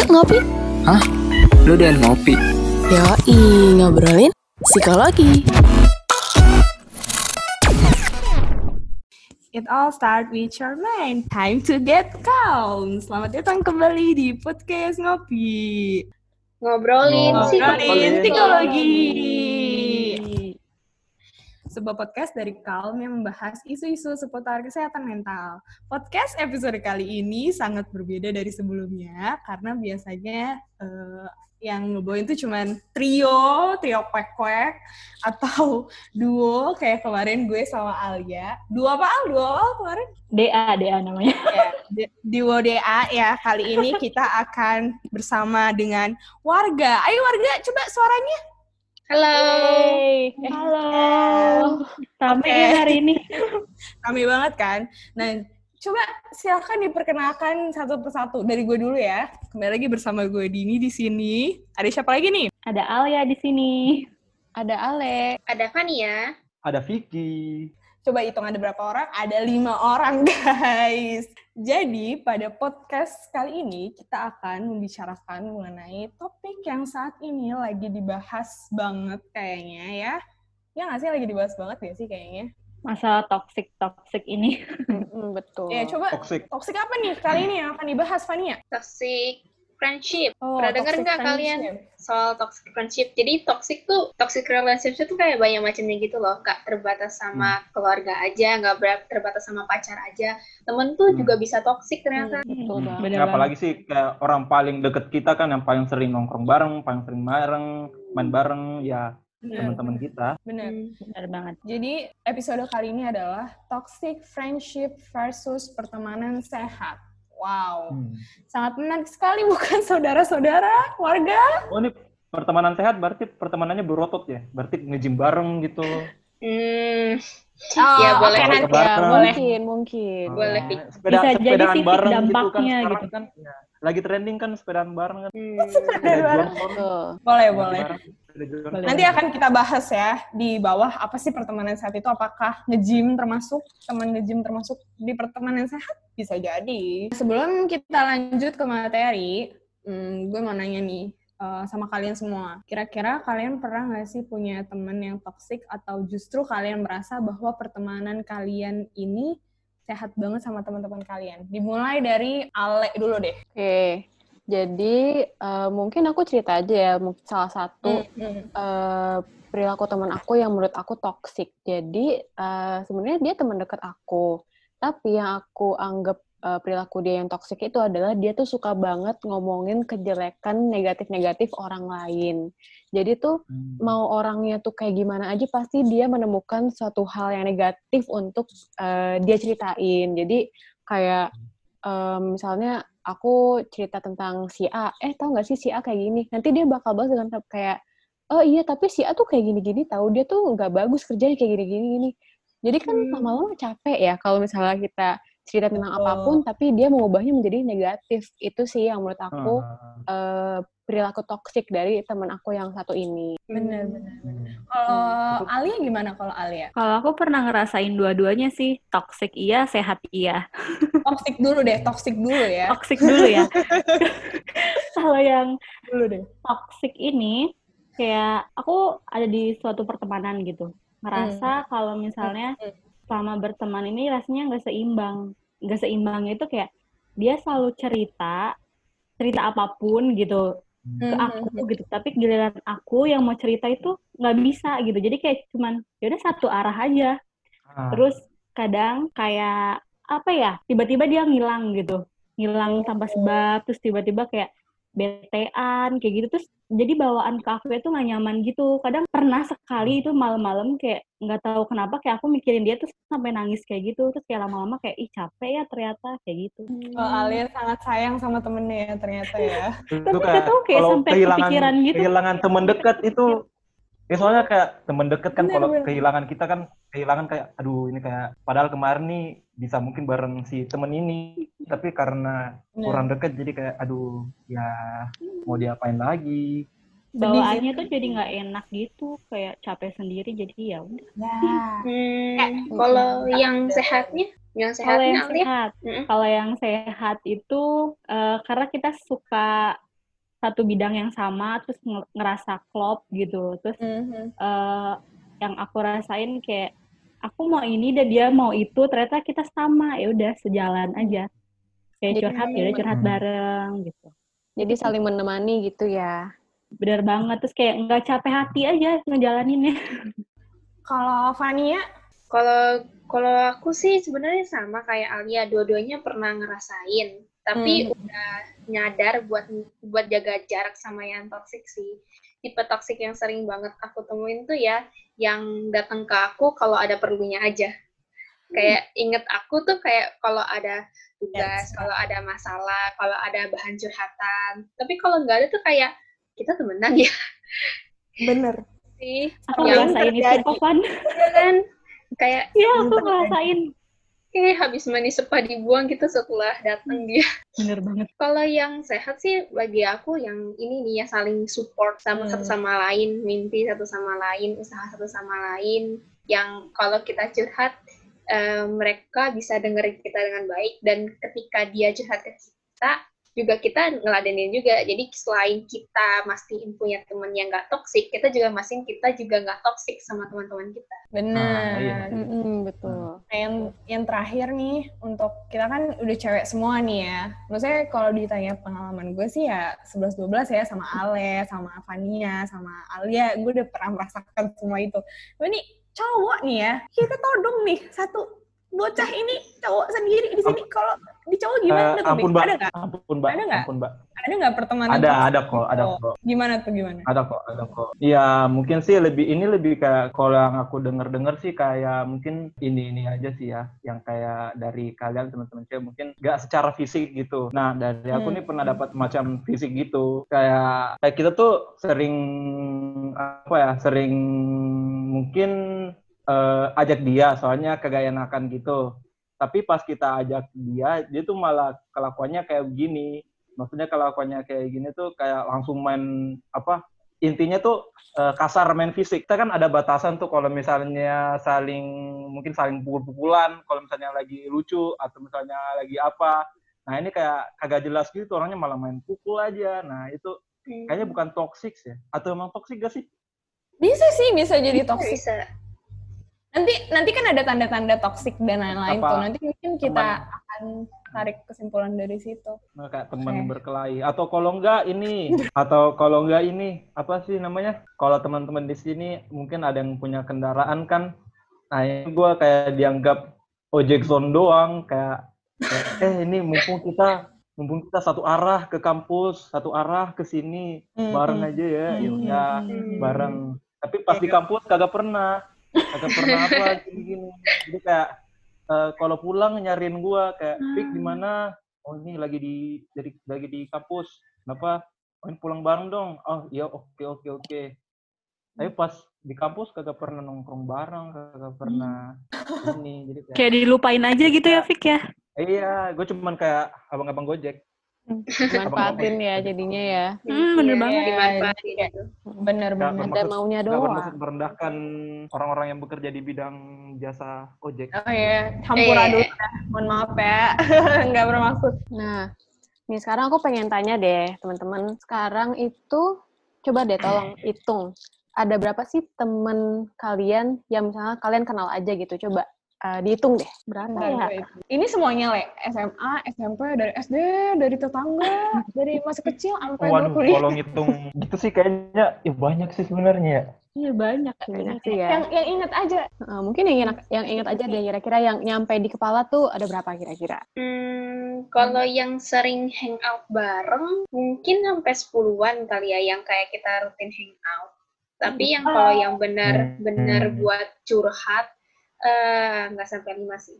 Yuk ngopi. Hah? Lu udah ngopi? Yoi, ngobrolin psikologi. It all start with your mind. Time to get calm. Selamat datang kembali di podcast ngopi. Ngobrolin, Ngobrolin Ngobrolin psikologi. psikologi. Sebuah podcast dari Calm yang membahas isu-isu seputar kesehatan mental. Podcast episode kali ini sangat berbeda dari sebelumnya karena biasanya eh, yang ngebawain tuh cuman trio, trio kwek-kwek atau duo kayak kemarin gue sama Alia. Duo apa Al? Duo Al kemarin? DA, DA namanya. ya, di- di WDA ya kali ini kita akan bersama dengan warga. Ayo warga, coba suaranya. Halo. Hey, halo. Rame Oke. ya hari ini. Rame banget kan? Nah, coba silakan diperkenalkan satu persatu dari gue dulu ya. Kembali lagi bersama gue Dini di sini. Ada siapa lagi nih? Ada Alia di sini. Ada Ale. Ada Fania. Ada Vicky. Coba hitung ada berapa orang? Ada lima orang, guys. Jadi, pada podcast kali ini, kita akan membicarakan mengenai topik yang saat ini lagi dibahas banget kayaknya ya. Ya nggak sih? Lagi dibahas banget gak sih kayaknya? Masalah toxic-toxic ini. Mm, betul. Ya, coba Toxic. toxic apa nih kali ini yang akan dibahas, Fania? Toxic friendship. Oh, Pernah denger toxic nggak kalian soal toxic friendship? Jadi toxic tuh, toxic relationship tuh kayak banyak macamnya gitu loh. Nggak terbatas sama keluarga aja, nggak ber- terbatas sama pacar aja. Temen tuh Hmm. juga bisa toxic ternyata. Betul Hmm. Bener apalagi sih kayak orang paling deket kita kan yang paling sering nongkrong bareng, paling sering bareng, main bareng, ya teman-teman kita. bener. Hmm. Benar banget. Jadi, episode kali ini adalah toxic friendship versus pertemanan sehat. Wow, Hmm. sangat menarik sekali bukan saudara-saudara, warga? Oh ini pertemanan sehat berarti pertemanannya berotot ya? Berarti nge-gym bareng gitu. Hmm, Oh, Ya, oke, boleh. nanti. Bareng. Ya, Boleh. mungkin, mungkin. Boleh, Oh, sepeda, Bisa jadi sepedaan sih, bareng gitu kan dampaknya gitu. kan. Ya, lagi trending kan sepedaan bareng kan. hmm. Sepeda bareng. Boleh, boleh. bareng. Boleh. Nanti akan kita bahas ya di bawah apa sih pertemanan sehat itu apakah nge-gym termasuk teman nge-gym termasuk di pertemanan sehat bisa jadi. Sebelum kita lanjut ke materi, hmm, gue mau nanya nih eh, sama kalian semua. Kira-kira kalian pernah nggak sih punya teman yang toksik atau justru kalian merasa bahwa pertemanan kalian ini sehat banget sama teman-teman kalian? Dimulai dari Ale dulu deh. Oke. Jadi eh, mungkin aku cerita aja ya, mungkin salah satu Hmm, eh, perilaku teman aku yang menurut aku toksik. Jadi eh, sebenarnya dia teman dekat aku, tapi yang aku anggap eh, perilaku dia yang toksik itu adalah dia tuh suka banget ngomongin kejelekan negatif-negatif orang lain. Jadi tuh Hmm. mau orangnya tuh kayak gimana aja pasti dia menemukan suatu hal yang negatif untuk eh, dia ceritain. Jadi kayak em, misalnya aku cerita tentang si A, eh tau gak sih si A kayak gini? Nanti dia bakal bahas dengan kayak, oh iya tapi si A tuh kayak gini-gini tahu dia tuh nggak bagus kerjanya kayak gini-gini gini. Jadi kan Hmm. lama-lama capek ya kalau misalnya kita cerita tentang Betul. apa pun tapi dia mengubahnya menjadi negatif. Itu sih yang menurut aku Ah. eh, perilaku toksik dari teman aku yang satu ini. Bener, bener. Hmm. Kalau Alia gimana kalau Alia? Kalau aku pernah ngerasain dua-duanya sih, toxic iya, sehat iya. Toxic dulu deh, toxic dulu ya. Toxic dulu ya. Kalau yang Dulu deh. toxic ini, kayak aku ada di suatu pertemanan gitu. Ngerasa kalau misalnya Hmm. selama berteman ini rasanya nggak seimbang. Nggak seimbangnya itu kayak dia selalu cerita, cerita apa pun gitu ke Hmm. aku gitu tapi giliran aku yang mau cerita itu nggak bisa gitu jadi kayak cuman yaudah satu arah aja Ah. terus kadang kayak apa ya tiba-tiba dia ngilang gitu ngilang tanpa sebab terus tiba-tiba kayak betean kayak gitu. Terus jadi bawaan ke aku itu nggak nyaman gitu. Kadang pernah sekali itu malam-malam kayak nggak tahu kenapa kayak aku mikirin dia terus sampai nangis kayak gitu. Terus kayak lama-lama kayak ih capek ya ternyata kayak gitu. Kalau Alia sangat sayang sama temennya ya ternyata ya. itu Tapi kayak tahu kayak kalau sampai kehilangan kepikiran gitu. kehilangan teman dekat itu ya soalnya kayak teman dekat kan kalau kehilangan kita kan kehilangan kayak aduh ini kayak padahal kemarin nih bisa mungkin bareng si temen ini tapi karena Bener. kurang dekat jadi kayak aduh ya mau diapain lagi? Bawaannya tuh jadi nggak enak gitu kayak capek sendiri jadi ya udah. Ya. Hmm, kalau yang sehatnya, yang kalau yang sehatnya sehat kalau yang sehat itu eh, karena kita suka satu bidang yang sama terus nge- ngerasa klop gitu. Terus Mhm. eh, yang aku rasain kayak aku mau ini dan dia mau itu ternyata kita sama. Ya udah sejalan aja. Kayak Jadi curhat ya udah curhat Hmm. bareng gitu. Jadi saling menemani gitu ya. bener banget. Terus kayak nggak capek hati aja ngejalaninnya. Kalau Fania, Kalau kalau aku sih sebenarnya sama kayak Alia, dua-duanya pernah ngerasain, tapi udah nyadar buat buat jaga jarak sama yang toxic sih. Tipe toxic yang sering banget aku temuin tuh ya yang datang ke aku kalau ada perlunya aja. Kayak inget aku tuh kayak kalau ada tugas, Yes. kalau ada masalah, kalau ada bahan curhatan. Tapi kalau nggak ada tuh kayak kita temenan ya bener. sih. aku Yang ngerasain itu terjadi. kok Van ya kan kayak iya aku ngerasain eh habis mandi sepa dibuang gitu setelah datang dia. bener banget Kalau yang sehat sih bagi aku yang ini nih ya saling support sama Hmm. satu sama lain, mimpi satu sama lain, usaha satu sama lain. Yang kalau kita curhat eh, mereka bisa dengerin kita dengan baik dan ketika dia curhat ke kita juga kita ngeladenin juga. Jadi selain kita mastiin punya temen yang nggak toksik, kita juga mastiin kita juga nggak toksik sama teman-teman kita. Bener. Ah, iya. Mm-mm, betul. Nah, yang yang terakhir nih untuk kita kan udah cewek semua nih ya. Maksudnya kalau ditanya pengalaman gue sih ya 11 12 ya sama Ale, sama Fania, sama Alia, gue udah pernah merasakan semua itu. Tapi nih cowok nih ya, kita todong nih satu bocah ini cowok sendiri di sini kalau di cowok gimana tuh? ampun mbak, Ada nggak? ampun mbak, Ada nggak? ampun mbak. Ada nggak pertemanan? Ada, toksik ada kok, ada kok. Gimana tuh gimana? Ada kok, ada kok. Ya mungkin sih lebih ini lebih kayak kalau yang aku denger-denger sih kayak mungkin ini ini aja sih ya, yang kayak dari kalian teman-teman cewek mungkin nggak secara fisik gitu. Nah dari aku Hmm. nih pernah dapat macam fisik gitu, kayak kayak kita tuh sering apa ya, sering mungkin eh, ajak dia, soalnya kagak enakan gitu. Tapi pas kita ajak dia, dia tuh malah kelakuannya kayak begini maksudnya kelakuannya kayak gini tuh kayak langsung main apa intinya tuh eh, kasar main fisik kita kan ada batasan tuh kalau misalnya saling mungkin saling pukul-pukulan kalau misalnya lagi lucu atau misalnya lagi apa nah ini kayak kagak jelas gitu orangnya malah main pukul aja nah itu kayaknya bukan toxic ya atau emang toxic gak sih Bisa sih, bisa jadi toksik. Bisa. Nanti nanti kan ada tanda-tanda toksik dan lain-lain tuh. Nanti mungkin kita Teman. akan tarik kesimpulan dari situ. Nah, kayak teman Oke. berkelahi atau kalau enggak ini atau kalau enggak ini apa sih namanya kalau teman-teman di sini mungkin ada yang punya kendaraan kan nah ini gue kayak dianggap ojek zone doang kayak, kayak, eh ini mumpung kita mumpung kita satu arah ke kampus satu arah ke sini bareng aja ya ya udah Hmm. bareng tapi pas di kampus kagak pernah kagak pernah apa gini-gini jadi kayak eh, kalau pulang nyariin gua kayak Pik di mana? Oh ini lagi di dari lagi di kampus. Kenapa? Oh ini pulang bareng dong. Oh iya oke oke oke. Tapi pas di kampus kagak pernah nongkrong bareng kagak pernah ini jadi kayak kayak dilupain aja gitu ya Fik ya? Iya gue cuman kayak abang-abang gojek Manfaatin ya jadinya ya. hmm, bener Iya, banget dimanfaatin Iya. gitu. Bener Nggak banget. Ada maunya nggak doang. bermaksud merendahkan orang-orang yang bekerja di bidang jasa ojek Oh iya, campura Iya. dulu ya. Mohon maaf ya. Nggak bermaksud. Nah, nih sekarang aku pengen tanya deh, teman-teman. Sekarang itu coba deh tolong hitung. Ada berapa sih temen kalian yang misalnya kalian kenal aja gitu? Coba eh, dihitung deh. Berapa Bentar, ya? Ini semuanya, Le. SMA, SMP, dari SD, dari tetangga, dari masih kecil, sampai dulu Waduh, kuliah. kalau ngitung gitu sih kayaknya ya banyak sih sebenarnya ya. iya banyak sih ya. Yang, yang inget aja. Eh, mungkin yang ingat, yang ingat aja deh kira-kira yang nyampe di kepala tuh ada berapa kira-kira? Hmm, kalau yang sering hangout bareng, mungkin sampai sepuluhan kali ya yang kayak kita rutin hangout. Tapi yang kalau yang benar-benar Hmm. buat curhat, eh, nggak sampai lima sih.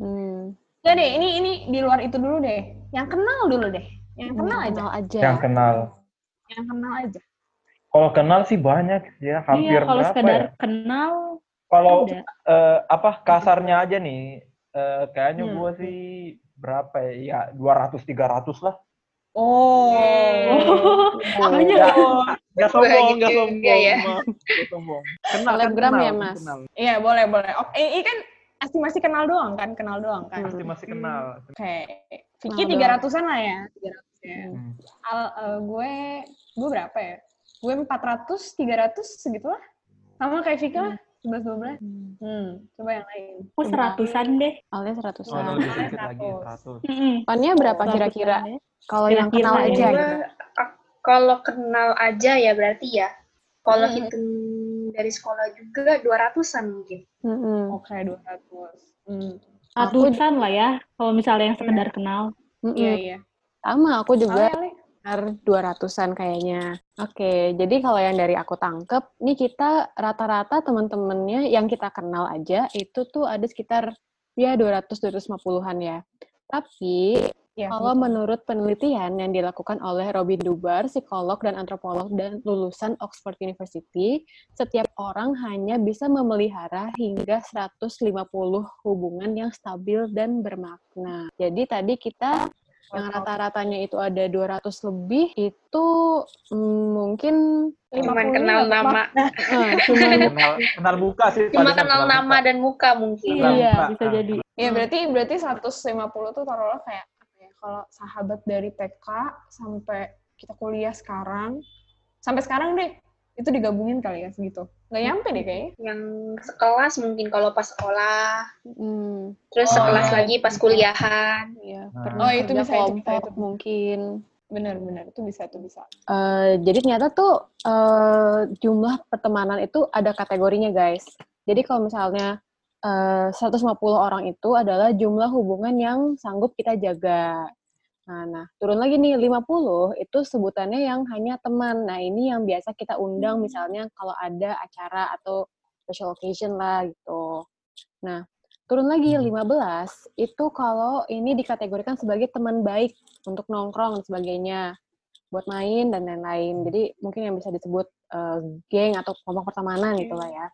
Hmm, deh, ini ini di luar itu dulu deh. Yang kenal dulu deh. Yang kenal aja. kenal aja. Yang kenal. Yang kenal aja. Kalau kenal sih banyak ya, hampir iya kalau berapa sekedar ya? kenal Kalau eh, apa kasarnya aja nih, eh, kayaknya Hmm. gua sih berapa ya? Ya 200 300 lah. Oh. banyak Ya, Oh. Gak sombong, gak juga sombong, ya. maaf. Gak sombong. Kenal kan Selebgram kenal, ya, kan Mas? kenal. Iya, boleh, boleh. Oke, ini kan masih masih kenal doang kan? Kenal doang kan? Hmm. Pasti masih kenal. Oke. Vicky tiga ratusan lah ya. 300 Ya. Hmm. Al, eh, gue gue berapa ya? Gue 400, 300 segitulah. Sama kayak Vika lah, 11 12. Hmm, coba yang lain. Aku seratusan deh. Oh, seratusan. lebih Soalnya sedikit lagi, 100. 100. Mm-mm. Pannya berapa Seratusan kira-kira? Kalau yang kenal aja Gue, gitu. Kalau kenal aja ya berarti ya. Kalau Hmm. hitung dari sekolah juga 200-an mungkin. Mm-mm. Oke, 200. Hmm. Aku- Ratusan lah ya. Kalau misalnya yang sekedar kenal. Mm-mm. Iya, iya. Sama, aku juga sekitar 200-an kayaknya. Oke, jadi kalau yang dari aku tangkep, nih kita rata-rata teman-temannya yang kita kenal aja itu tuh ada sekitar ya 200-250-an ya. Tapi Iya, kalau betul. menurut penelitian yang dilakukan oleh Robin Dubar, psikolog dan antropolog dan lulusan Oxford University, setiap orang hanya bisa memelihara hingga 150 hubungan yang stabil dan bermakna. Jadi tadi kita yang rata-ratanya itu ada 200 lebih itu mm, mungkin Cuman 50 kenal nama. Eh, cuman kenal, kenal muka sih. Cuma kenal muka. nama dan muka mungkin. Kenal Iya, muka. bisa jadi. Iya, berarti berarti 150 tuh taruhlah kayak ya? Kalau sahabat dari TK sampai kita kuliah sekarang, sampai sekarang deh, itu digabungin kali ya segitu. Nggak nyampe deh kayaknya. Yang sekelas mungkin kalau pas sekolah. mm, Terus Oh, sekelas iya. lagi pas kuliahan. ya, Nah. pernah Oh, itu bisa, itu bisa, kelompok itu. mungkin. Benar-benar, itu bisa, itu bisa. Eh, jadi ternyata tuh eh, jumlah pertemanan itu ada kategorinya guys. Jadi kalau misalnya eh, 150 orang itu adalah jumlah hubungan yang sanggup kita jaga. Nah, nah, turun lagi nih 50 itu sebutannya yang hanya teman. Nah, ini yang biasa kita undang misalnya kalau ada acara atau special occasion lah gitu. Nah, turun lagi 15 itu kalau ini dikategorikan sebagai teman baik untuk nongkrong dan sebagainya buat main dan lain-lain. Jadi mungkin yang bisa disebut eh, geng atau kelompok pertemanan gitu lah ya.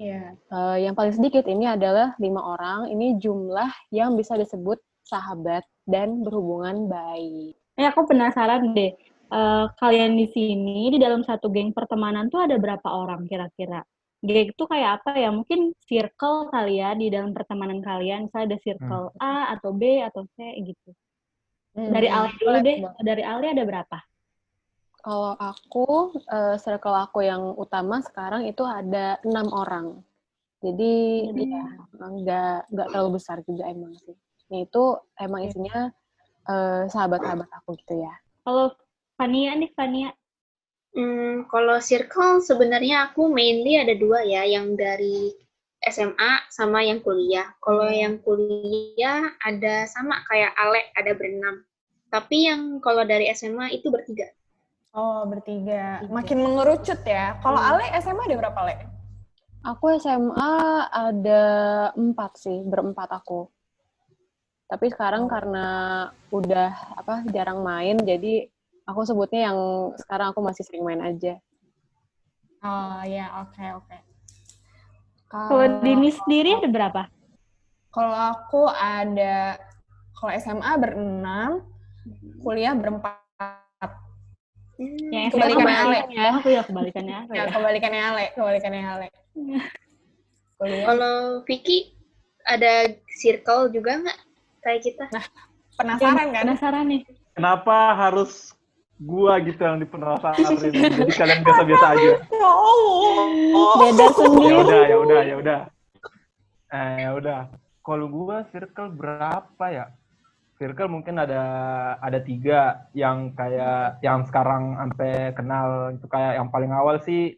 Iya. Eh, yang paling sedikit ini adalah lima orang. Ini jumlah yang bisa disebut sahabat dan berhubungan baik. Eh, aku penasaran deh. Eh, kalian di sini di dalam satu geng pertemanan tuh ada berapa orang kira-kira? Geng itu kayak apa ya? Mungkin circle kali ya di dalam pertemanan kalian. Misalnya ada circle A atau B atau C gitu. Dari Hmm, Ali dulu deh. Dari Ali ada berapa? Kalau aku, eh, circle aku yang utama sekarang itu ada enam orang. Jadi Hmm. ya nggak nggak terlalu besar juga emang sih. Ini itu emang isinya eh, sahabat-sahabat aku gitu ya. Kalau Fania nih, Fania. Hmm, kalau circle sebenarnya aku mainly ada dua ya, yang dari SMA sama yang kuliah. Kalau yang kuliah ada sama kayak Ale, ada berenam. Tapi yang kalau dari SMA itu bertiga. Oh, bertiga. Tiga. Makin mengerucut ya. Kalau Ale SMA ada berapa, Le? Aku SMA ada empat sih, berempat aku. Tapi sekarang Oh. karena udah apa jarang main, jadi aku sebutnya yang sekarang aku masih sering main aja. Oh, ya, oke, oke. Kalau Dini sendiri ada berapa? Kalau aku ada, kalau SMA berenam, kuliah berempat. Hmm, Yang Kebalikan SMA Ale. ya. Aku ya kebalikannya Ale. Ya, ya. kebalikannya Ale, kebalikannya Ale. Kalau Vicky ada circle juga nggak kayak kita? Penasaran kan? Penasaran nih. Kenapa harus gua gitu yang dipenasarin? Jadi kalian biasa-biasa aja. Beda Ya sendiri. udah, ya udah, ya udah. Eh, ya udah. Kalau gua circle berapa ya? Circle mungkin ada ada tiga yang kayak yang sekarang sampai kenal itu kayak yang paling awal sih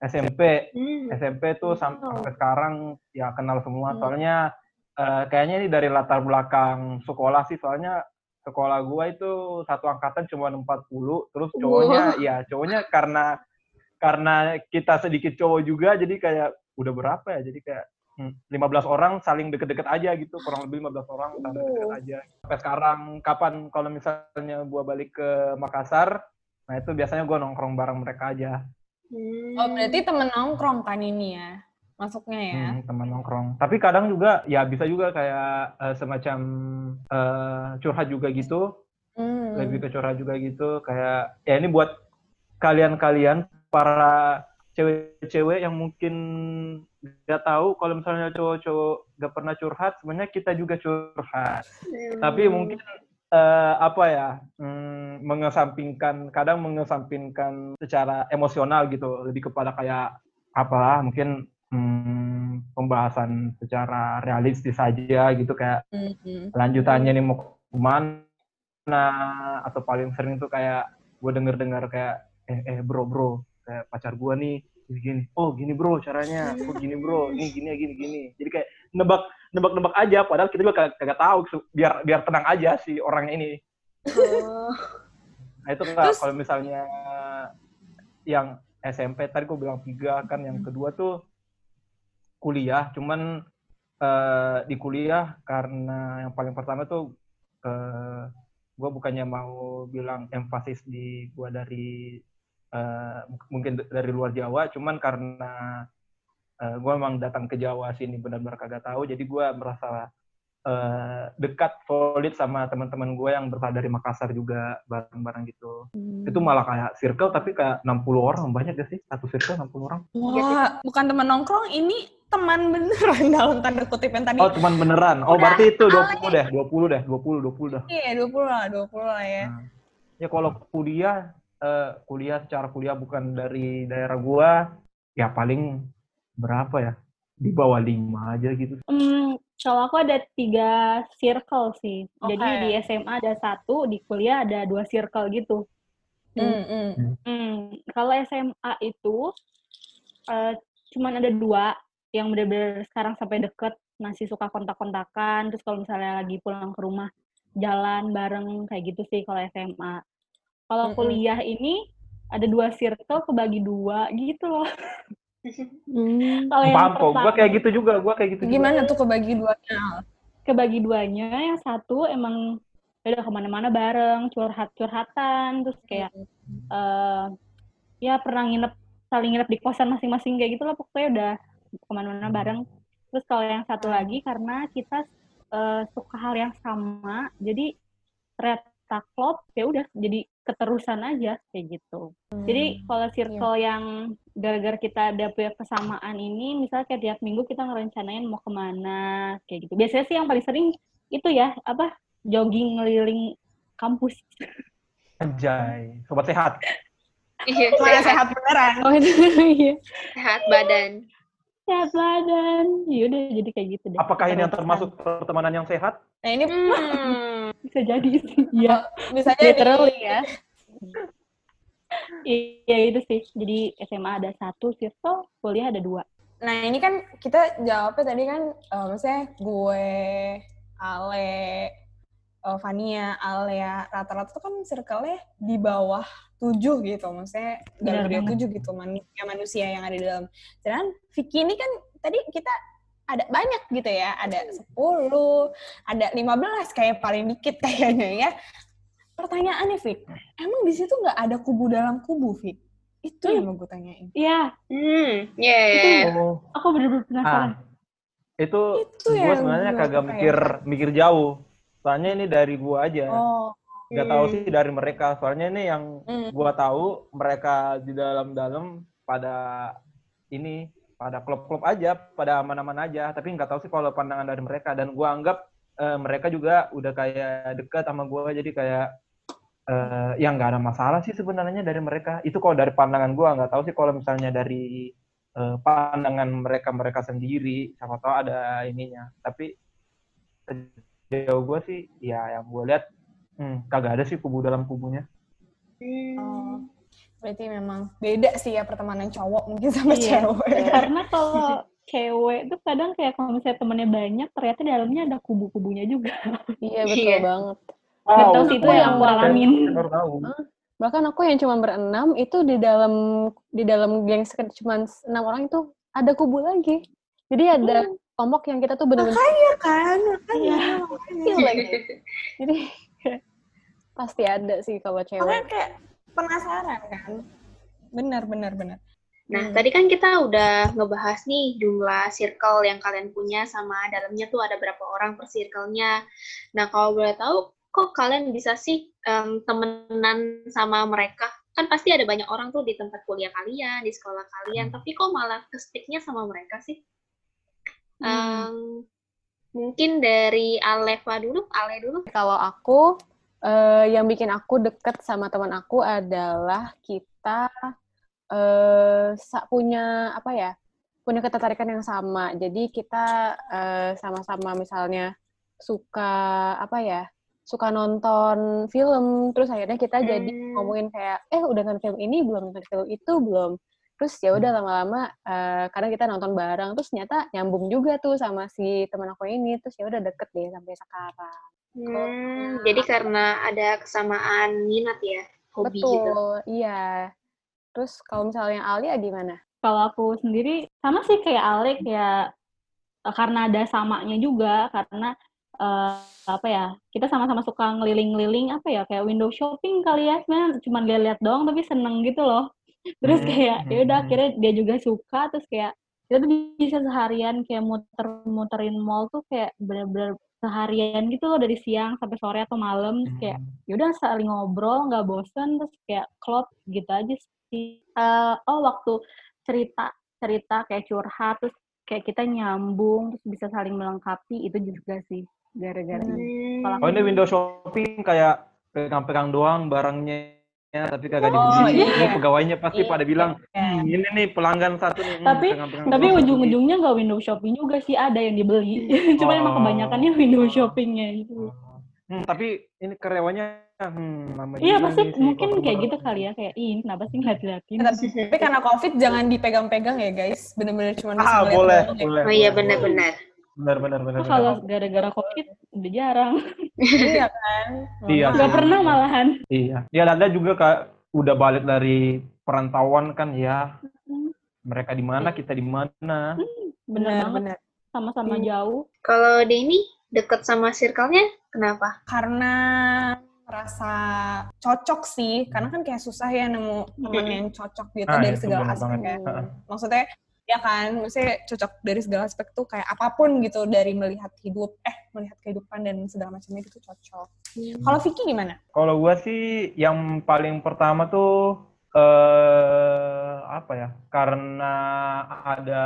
SMP. Hmm. SMP tuh sam- Wow. sampai sekarang ya kenal semua. Hmm. Soalnya eh, kayaknya ini dari latar belakang sekolah sih. Soalnya sekolah gua itu satu angkatan cuma 40, terus cowoknya ya cowoknya karena karena kita sedikit cowok juga jadi kayak udah berapa ya? Jadi kayak 15 orang saling deket-deket aja gitu, kurang lebih 15 orang saling deket-deket aja. Sampai sekarang kapan kalau misalnya gua balik ke Makassar, nah itu biasanya gua nongkrong bareng mereka aja. Hmm. Oh, berarti temen nongkrong kan ini ya? Masuknya ya? Hmm, teman nongkrong. Tapi kadang juga ya bisa juga kayak eh, semacam eh, curhat juga gitu, Hmm. lebih ke curhat juga gitu. Kayak ya ini buat kalian-kalian para cewek-cewek yang mungkin nggak tahu kalau misalnya cowok-cowok nggak pernah curhat, sebenarnya kita juga curhat. Hmm. Tapi mungkin eh, apa ya mm, mengesampingkan kadang mengesampingkan secara emosional gitu lebih kepada kayak apa mungkin mm, pembahasan secara realistis saja gitu kayak Mhm. lanjutannya nih mau ke mana atau paling sering tuh kayak gue denger dengar kayak eh eh bro bro kayak pacar gue nih gini gini oh gini bro caranya. Oh gini bro. Ini gini gini gini. Jadi kayak nebak nebak nebak aja padahal kita juga kagak, kagak tahu su- biar biar tenang aja si orangnya ini. Oh. nah itu Terus- kalau misalnya yang SMP tadi gue bilang tiga kan yang kedua tuh kuliah cuman eh, di kuliah karena yang paling pertama tuh eh, gue bukannya mau bilang emphasis di gue dari eh, mungkin dari luar Jawa cuman karena eh, gue emang datang ke Jawa sini benar-benar kagak tahu jadi gue merasa eh, dekat solid sama teman-teman gue yang berasal dari Makassar juga bareng-bareng gitu itu malah kayak circle tapi kayak 60 orang banyak gak sih satu circle 60 orang Wah, bukan teman nongkrong, ini teman beneran dalam tanda kutip yang tadi. oh teman beneran oh Udah berarti itu 20 Ale. deh 20 deh 20 20 dah Iya, 20 lah, 20 lah ya. Nah, ya kalau kuliah eh, kuliah secara kuliah bukan dari daerah gua ya paling berapa ya di bawah lima aja gitu Hmm, kalau aku ada tiga circle sih. Jadi Oke. di SMA ada satu, di kuliah ada dua circle gitu. Hmm, hmm. Hmm, kalau SMA itu eh, cuman ada dua yang benar-benar sekarang sampai deket masih suka kontak-kontakan. Terus kalau misalnya lagi pulang ke rumah jalan bareng kayak gitu sih kalau SMA. Kalau Mm-mm. kuliah ini ada dua circle kebagi dua gitu loh. Hmm. Kalau paham kok gua pertama- kayak gitu juga gua kayak gitu juga. Gimana tuh kebagi duanya? kebagi duanya yang satu emang ya udah ke mana-mana bareng curhat-curhatan terus kayak eh ya pernah nginep saling nginep di kosan masing-masing kayak gitu lah pokoknya udah ke mana-mana bareng terus kalau yang satu lagi karena kita eh, suka hal yang sama jadi ternyata klop ya udah jadi keterusan aja kayak gitu jadi kalau circle yang gara-gara kita ada punya kesamaan ini, misalnya kayak tiap minggu kita ngerencanain mau ke mana, kayak gitu. Biasanya sih yang paling sering itu ya, apa, jogging ngeliling kampus. Anjay, sobat sehat. Iya, sehat, sehat beneran. Oh, itu iya. sehat badan. Sehat badan. Yaudah, jadi kayak gitu deh. Apakah ini yang termasuk pertemanan yang sehat? Nah, ini Hmm. Bisa jadi sih, iya. bisa jadi Literally ya. Iya itu sih. Jadi SMA ada satu circle, kuliah ada dua. Nah, ini kan kita jawabnya tadi kan, eh, maksudnya gue, Ale, eh, Fania, Alea, rata-rata tuh kan circle-nya di bawah tujuh gitu. Maksudnya gede banget. tujuh gitu manusia, manusia yang ada di dalam. Sedangkan Vicky ini kan tadi kita ada banyak gitu ya. Ada 10, ada 15 kayak paling dikit kayaknya ya. Pertanyaannya, Vic, emang di situ nggak ada kubu dalam kubu, Vic? Itu yang mau gue tanyain. Iya, Hmm, ya, ya, ya. Oh, aku bener-bener penasaran. ah. Itu, Itu gue sebenarnya kagak kepengen. mikir mikir jauh. Soalnya ini dari gua aja. Oh, Gak tahu sih dari mereka. Soalnya ini yang Hmm. gua tahu mereka di dalam-dalam pada ini pada klub-klub aja, pada aman-aman aja. Tapi nggak tahu sih kalau pandangan dari mereka. Dan gua anggap eh, mereka juga udah kayak dekat sama gua jadi kayak eh, ya nggak ada masalah sih sebenarnya dari mereka. Itu kalau dari pandangan gua nggak tahu sih kalau misalnya dari eh, pandangan mereka mereka sendiri, siapa tahu ada ininya. Tapi sejauh gua sih, ya yang gua lihat hmm, kagak ada sih kubu dalam kubunya. Hmm. berarti memang beda sih ya pertemanan cowok mungkin sama Iya. cewek. Karena kalau cewek tuh kadang kayak kalau misalnya temennya banyak, ternyata di dalamnya ada kubu-kubunya juga. Iya, betul Iya. banget. Tahu sih itu yang aku alamin. Bahkan aku yang cuma berenam itu di dalam di dalam geng cuma enam orang itu ada kubu lagi. Jadi ada kelompok yang kita tuh benar-benar kan, makanya. Iya. lagi. Jadi pasti ada sih kalau Makanya cewek. kayak penasaran kan. Benar, benar, benar. Nah, Hmm. tadi kan kita udah ngebahas nih jumlah circle yang kalian punya sama dalamnya tuh ada berapa orang per circle-nya. Nah, kalau boleh tahu, kok kalian bisa sih em, temenan sama mereka? Kan pasti ada banyak orang tuh di tempat kuliah kalian, di sekolah kalian, tapi kok malah kestiknya sama mereka sih? Em, mungkin dari Aleva dulu, Ale dulu. Kalau aku eh, yang bikin aku deket sama teman aku adalah kita eh, sa- punya apa ya? Punya ketertarikan yang sama. Jadi kita eh, sama-sama misalnya suka apa ya? Suka nonton film, terus akhirnya kita jadi Hmm. ngomongin kayak, eh udah nonton film ini belum, nonton film itu belum. Terus ya udah lama-lama eh, karena kita nonton bareng, terus ternyata nyambung juga tuh sama si teman aku ini, terus ya udah deket deh sampai sekarang. Hmm, jadi karena ada kesamaan minat ya, hobi Betul, gitu. iya. Terus kalau misalnya Alia gimana? Kalau aku sendiri sama sih kayak Alek ya eh, karena ada samanya juga karena eh, apa ya kita sama-sama suka ngeliling-ngeliling apa ya kayak window shopping kali ya sebenarnya cuma lihat-lihat doang tapi seneng gitu loh terus Hmm, kayak ya udah hmm. akhirnya dia juga suka terus kayak kita tuh bisa seharian kayak muter-muterin mall tuh kayak bener-bener seharian gitu loh dari siang sampai sore atau malam terus kayak Hmm. ya udah saling ngobrol nggak bosen terus kayak klop gitu aja sih Eh, oh waktu cerita cerita kayak curhat terus kayak kita nyambung terus bisa saling melengkapi itu juga sih gara-gara ini. Kalau Hmm. Oh ini window shopping kayak pegang-pegang doang barangnya tapi kagak Oh, dibeli. iya. Ini pegawainya pasti Iya. pada bilang, Iya. "Hmm, ini nih pelanggan satu nih. hmm, Tapi- tapi ujung-ujungnya nggak window shopping juga sih ada yang dibeli cuma emang Oh. kebanyakannya window shoppingnya beli." itu Hmm, tapi ini karyawannya hmm, iya pasti nih si mungkin kayak gitu kali ya kayak ih kenapa sih nggak diliatin Tapi, karena COVID jangan dipegang-pegang ya guys. Bener-bener cuma Ah, boleh, ya. boleh. Oh iya boleh. Benar, benar, benar. Oh, kalau benar. gara-gara covid udah jarang Iya kan? Iya nggak pernah malahan Iya. Ya ada juga kak udah balik dari perantauan kan ya. Hmm. Mereka di mana, kita di mana. bener banget Bener-bener. sama-sama Iya. jauh Kalau Denny deket sama circle-nya, kenapa? Karena merasa cocok sih, karena kan kayak susah ya nemu teman yang cocok gitu Ah, dari segala aspek ya. Maksudnya ya kan, maksudnya cocok dari segala aspek tuh kayak apa pun gitu dari melihat hidup, eh melihat kehidupan dan segala macamnya itu cocok. Kalau Vicky gimana? Kalau gua sih yang paling pertama tuh eh apa ya? Karena ada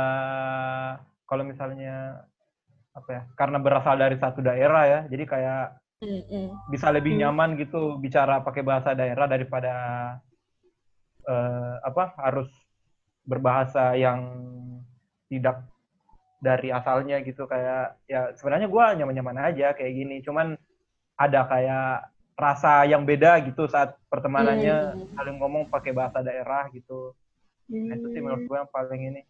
kalau misalnya apa ya? Karena berasal dari satu daerah ya. Jadi kayak Mm-mm. bisa lebih Hmm. nyaman gitu bicara pakai bahasa daerah daripada eh, apa harus berbahasa yang tidak dari asalnya gitu. Kayak ya sebenarnya gua nyaman-nyaman aja kayak gini. Cuman ada kayak rasa yang beda gitu saat pertemanannya. Hmm. saling ngomong pakai bahasa daerah gitu. Nah, itu sih menurut gue yang paling ini.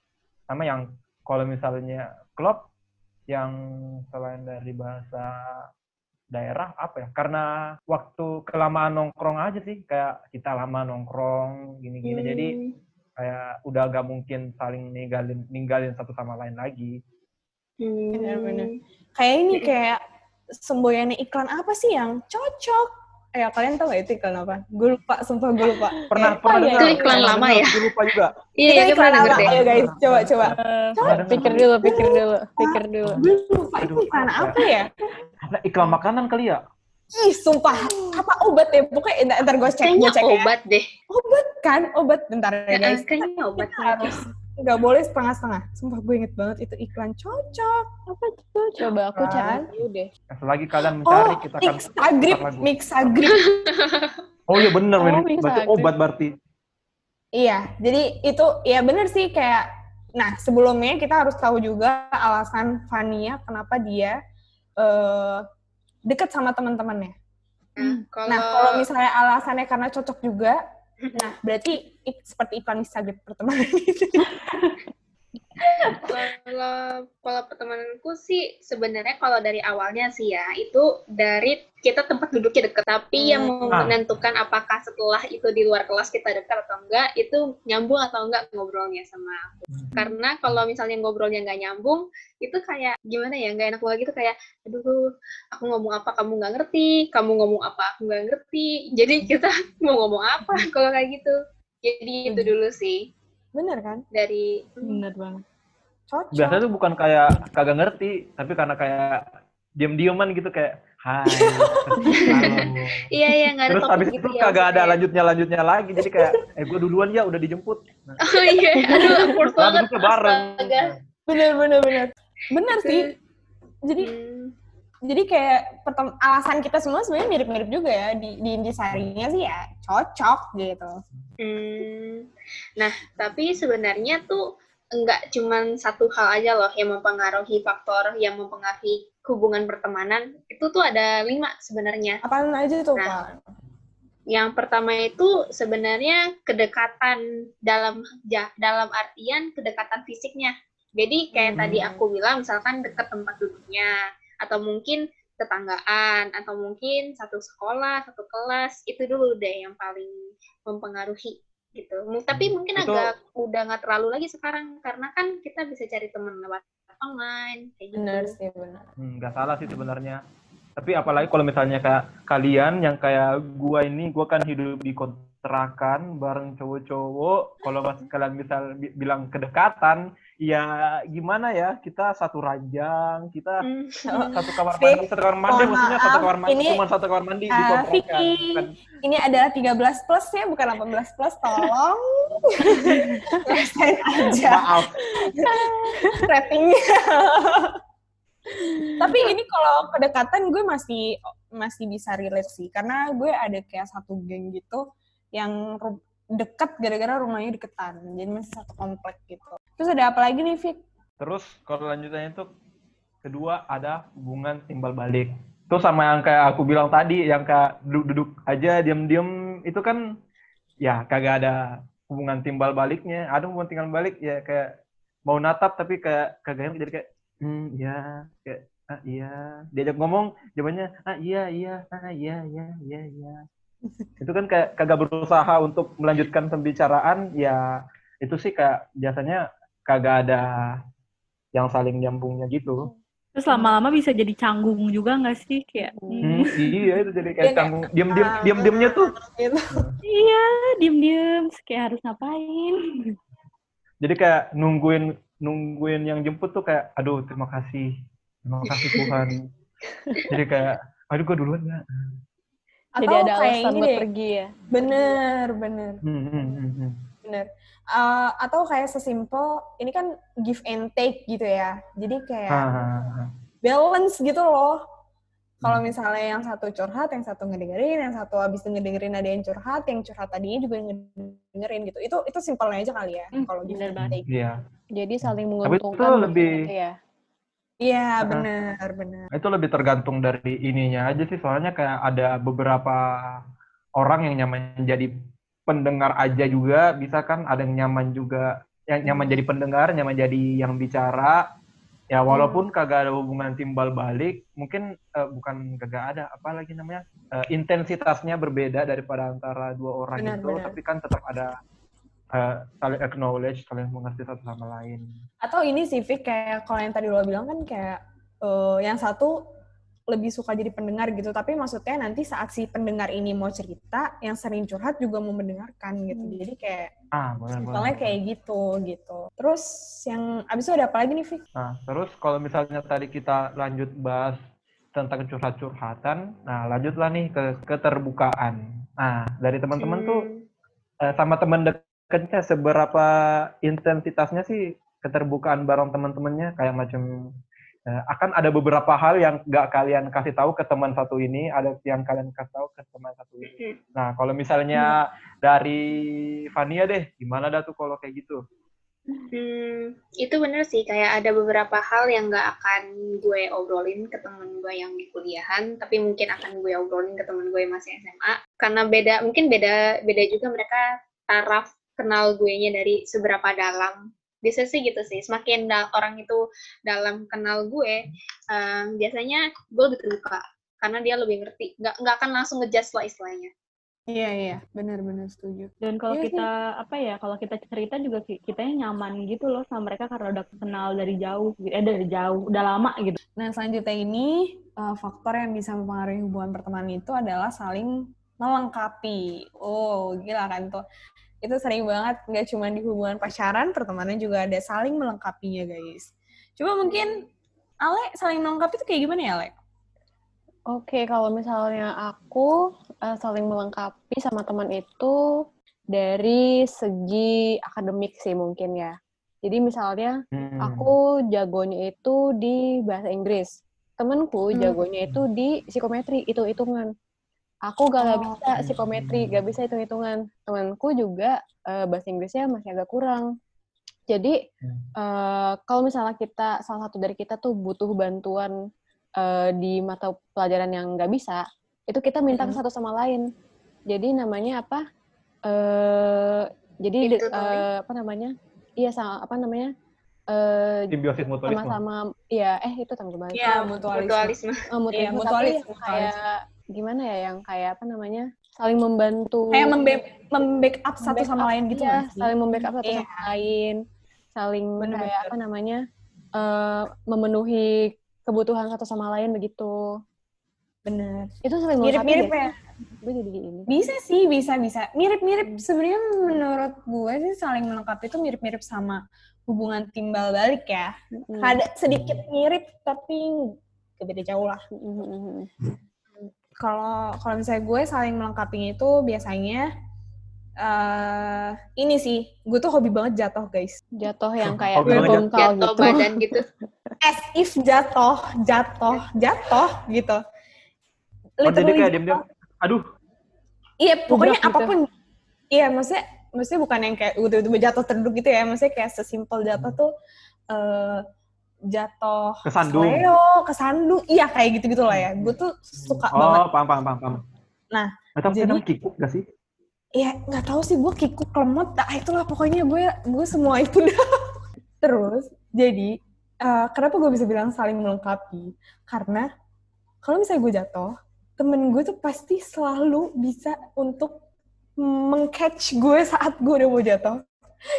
Sama yang kalau misalnya klub yang selain dari bahasa daerah apa ya? Karena waktu kelamaan nongkrong aja sih. Kayak kita lama nongkrong gini-gini. Hmm. jadi kayak udah gak mungkin saling ninggalin ninggalin satu sama lain lagi Hmm. Benar-benar. Kayak ini kayak semboyannya iklan apa sih yang cocok? Eh, kalian tahu gak itu iklan apa? Gue lupa, sumpah gue lupa. pernah Apa pernah ya? Itu iklan pernah lama ya? gue lupa juga Iya, itu gue iklan deh. Ayo guys, coba coba. Dengar. Pikir dulu, pikir dulu, pikir dulu. Gue lupa itu iklan apa apa ya? ada iklan makanan kali ya Ih, sumpah. Apa obat ya? Pokoknya ntar, gue cek, gue Kayaknya cek ya. obat deh. Obat kan? Obat. Bentar ya Ya, guys. kayaknya obat. Kita harus nggak boleh setengah-setengah. Sumpah gue inget banget itu iklan cocok. Apa tuh? Coba aku cari dulu deh. selagi kalian mencari Oh, kita akan Mixagrip. Mixagrip. oh iya bener Oh, berarti obat berarti Iya, jadi itu ya bener sih kayak nah sebelumnya kita harus tahu juga alasan Fania kenapa dia eh deket sama teman-temannya. Nah, kalau Nah, kalau misalnya alasannya karena cocok juga, nah berarti seperti iklan Instagram pertemanan itu. Kalau kalau pertemananku sih sebenarnya kalau dari awalnya sih ya itu dari kita tempat duduknya deket. Tapi yang Hmm. Ah. menentukan apakah setelah itu di luar kelas kita dekat atau enggak itu nyambung atau enggak ngobrolnya sama aku. Karena kalau misalnya ngobrolnya nggak nyambung itu kayak gimana ya nggak enak banget gitu. Kayak aduh aku ngomong apa kamu nggak ngerti kamu ngomong apa aku nggak ngerti. Jadi kita mau ngomong apa kalau kayak gitu. Jadi itu Hmm. dulu sih Bener kan? dari bener banget Cocok. biasanya tuh bukan kayak kagak ngerti tapi karena kayak diam-diaman gitu kayak hai. Iya iya nggak ada terus habis gitu itu ya. kagak ada lanjutnya lanjutnya lagi jadi kayak eh gue duluan ya udah dijemput nah, Oh iya, aduh awkward banget. bareng. Bener bener bener. Bener sih. Jadi Hmm. Jadi kayak alasan kita semua sebenarnya mirip-mirip juga ya di, di intisarinya sih ya cocok gitu. Hmm, nah, tapi sebenarnya tuh enggak cuman satu hal aja loh yang mempengaruhi faktor yang mempengaruhi hubungan pertemanan. Itu tuh ada lima sebenarnya. Apaan aja tuh, Nah. Pak? Yang pertama itu sebenarnya kedekatan dalam ja- dalam artian kedekatan fisiknya. Jadi kayak Hmm. tadi aku bilang misalkan dekat tempat duduknya atau mungkin tetanggaan atau mungkin satu sekolah, satu kelas itu dulu deh yang paling mempengaruhi gitu. M- Tapi mungkin Itu- agak udah nggak terlalu lagi sekarang karena kan kita bisa cari teman lewat online kayak gitu. Bener sih, bener. Hmm, nggak salah sih sebenarnya. Tapi apalagi kalau misalnya kayak kalian yang kayak gua ini, gua kan hidup di kontrakan bareng cowok-cowok. Kalau mas kalian misal bi- bilang kedekatan, ya gimana ya? Kita satu ranjang, kita Hmm. satu kamar mandi, satu kamar mandi, mohon maksudnya satu kamar mandi, ini- cuma satu kamar mandi di kontrakan. Vicky. Bukan- Ini adalah 13 plus ya, bukan 18 plus. Tolong. Rasain aja Maaf. ratingnya. Tapi ini kalau kedekatan gue masih masih bisa relate sih, karena gue ada kayak satu geng gitu yang deket gara-gara rumahnya deketan, jadi masih satu komplek gitu. Terus ada apa lagi nih, Fik? Terus kalau lanjutannya itu kedua ada hubungan timbal balik. Itu sama yang kayak aku bilang tadi, yang kayak duduk-duduk aja diam-diam itu kan ya kagak ada hubungan timbal baliknya. Ada hubungan timbal balik ya kayak mau natap tapi kayak kagak jadi kayak hmm ya kayak ah iya diajak ngomong jawabannya ah iya iya ah iya iya iya iya itu kan kayak kagak berusaha untuk melanjutkan pembicaraan ya itu sih kayak biasanya kagak ada yang saling nyambungnya gitu. Terus lama-lama bisa jadi canggung juga nggak sih? Kayak, Hmm, iya itu jadi Iya, kayak kayak, canggung diam-diam ah, diam-diamnya tuh. Gitu. iya, diem-diem, terus kayak harus ngapain? Jadi kayak nungguin nungguin yang jemput tuh kayak aduh terima kasih. Terima kasih Tuhan. jadi kayak aduh gua duluan ya. Jadi Atau ada kayak alasan ini buat deh. pergi ya. Bener, bener. Hmm, hmm, hmm. Bener. Uh, atau kayak sesimpel, ini kan give and take gitu ya. Jadi kayak balance gitu loh. Kalau Hmm. misalnya yang satu curhat, yang satu ngedengerin, yang satu habis ngedengerin ada yang curhat, yang curhat tadinya juga ngedengerin gitu. Itu itu simpelnya aja kali ya. Hmm, kalau give and banget. take. Iya. Jadi saling itu menguntungkan mungkin lebih- gitu ya. Iya, Uh-huh. benar, benar. Itu lebih tergantung dari ininya aja sih soalnya kayak ada beberapa orang yang nyaman jadi pendengar aja juga bisa kan ada yang nyaman juga yang nyaman jadi pendengar nyaman jadi yang bicara ya walaupun kagak ada hubungan timbal balik mungkin eh, bukan kagak ada apa lagi namanya eh, intensitasnya berbeda daripada antara dua orang Benar, itu benar. tapi kan tetap ada eh, saling acknowledge saling mengerti satu sama lain Atau ini sih, Vic, kayak kalau yang tadi lo bilang kan kayak eh, yang satu lebih suka jadi pendengar gitu, tapi maksudnya nanti saat si pendengar ini mau cerita, yang sering curhat juga mau mendengarkan gitu. Hmm. Jadi kayak ah benar simpelnya kayak gitu gitu. Terus yang abis itu ada apa lagi nih, Vic? Nah, terus kalau misalnya tadi kita lanjut bahas tentang curhat-curhatan, nah lanjutlah nih ke keterbukaan. Nah, dari teman-teman tuh Hmm. eh, sama teman dekatnya seberapa intensitasnya sih keterbukaan bareng teman-temannya kayak macam eh, akan ada beberapa hal yang gak kalian kasih tahu ke teman satu ini, ada yang kalian kasih tahu ke teman satu ini. Nah, kalau misalnya dari Fania deh, gimana dah tuh kalau kayak gitu? Hmm, itu bener sih, kayak ada beberapa hal yang nggak akan gue obrolin ke temen gue yang di kuliahan, tapi mungkin akan gue obrolin ke temen gue yang masih SMA. Karena beda, mungkin beda beda juga mereka taraf kenal gue nya dari seberapa dalam. Biasa sih gitu sih, semakin da- orang itu dalam kenal gue, em, biasanya gue lebih terbuka. Karena dia lebih ngerti, nggak nggak akan langsung ngejudge lah istilahnya. Iya, iya. Benar-benar setuju. Dan kalau Iya sih. kita apa ya, kalau kita cerita juga ki- kitanya nyaman gitu loh sama mereka karena udah kenal dari jauh, eh dari jauh, udah lama gitu. Nah, selanjutnya ini uh, faktor yang bisa mempengaruhi hubungan pertemanan itu adalah saling melengkapi. Oh, gila kan tuh. Itu sering banget, nggak cuma di hubungan pacaran, pertemanan juga ada saling melengkapinya, guys. Coba mungkin, Ale, saling melengkapi itu kayak gimana ya, Ale? Oke, kalau misalnya aku eh, saling melengkapi sama teman itu dari segi akademik sih mungkin ya. Jadi misalnya Hmm. aku jagonya itu di bahasa Inggris. temenku Hmm. jagonya itu di psikometri itu hitungan aku gak, nggak Oh. bisa psikometri gak bisa hitung hitungan temanku juga eh, bahasa Inggrisnya masih agak kurang jadi eh, kalau misalnya kita salah satu dari kita tuh butuh bantuan eh, di mata pelajaran yang nggak bisa itu kita minta ke Hmm. satu sama lain jadi namanya apa eh jadi eh, apa namanya iya sama apa namanya eh Simbiosis mutualisme. sama-sama iya eh itu tanggung jawab Iya, mutualisme. mutualisme. Eh, mutualisme, Iya, tapi mutualisme, yang kayak gimana ya yang kayak apa namanya saling membantu Kayak membe- membackup satu sama lain gitu iya, nggak sih? saling membackup satu Iya. sama lain saling Bener-bener. kayak apa namanya eh, memenuhi kebutuhan satu sama lain begitu Bener. itu saling Mirip-mirip ya. gue jadi ini Bisa sih, bisa bisa. Mirip-mirip sebenarnya menurut gue sih saling melengkapi itu mirip-mirip sama hubungan timbal balik ya. Mm. Ada sedikit mirip tapi beda jauh lah. Mm, mm, mm, mm. Kalau kalau misalnya gue saling melengkapinya itu biasanya eh ini sih, gue tuh hobi banget jatuh guys. jatuh yang kayak Hobi bengkal Jatuh gitu badan gitu. As if jatuh, jatuh, jatuh gitu. Oh, jadi kayak diam-diam. Aduh, Iya, pokoknya gitu. apa pun. Iya, maksudnya maksudnya bukan yang kayak tiba-tiba jatuh terduduk gitu ya. Maksudnya kayak sesimpel jatuh tuh eh jatuh Kesandung. kesleo, kesandung. Iya, kayak gitu-gitu lah ya. Gue tuh suka banget. oh, paham, paham, paham. Nah, tapi jadi- kikuk gak sih? Iya, nggak tahu sih gue kikuk lemot. Nah, itulah pokoknya gue gue semua itu dah. Terus, jadi eh, kenapa gue bisa bilang saling melengkapi? Karena kalau misalnya gue jatuh, temen gue tuh pasti selalu bisa untuk mengcatch gue saat gue udah mau jatuh.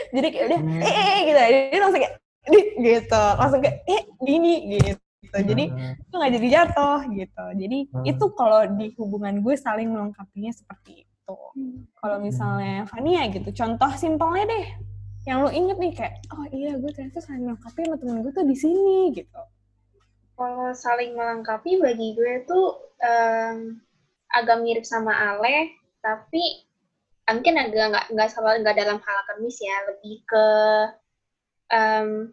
Jadi kayak udah, Hmm. eh, eh, eh, gitu. Jadi langsung kayak, gitu. Langsung kayak, eh, gini, gitu. Jadi, itu nggak jadi jatuh, gitu. Jadi, Hmm. itu kalau di hubungan gue saling melengkapinya seperti itu. Kalau misalnya Fania gitu, contoh simpelnya deh. Yang lo inget nih kayak, oh iya gue ternyata saling melengkapi sama temen gue tuh di sini, gitu. Kalau saling melengkapi bagi gue tuh em, agak mirip sama Ale, tapi mungkin agak nggak nggak sama nggak dalam hal akademis ya, lebih ke em,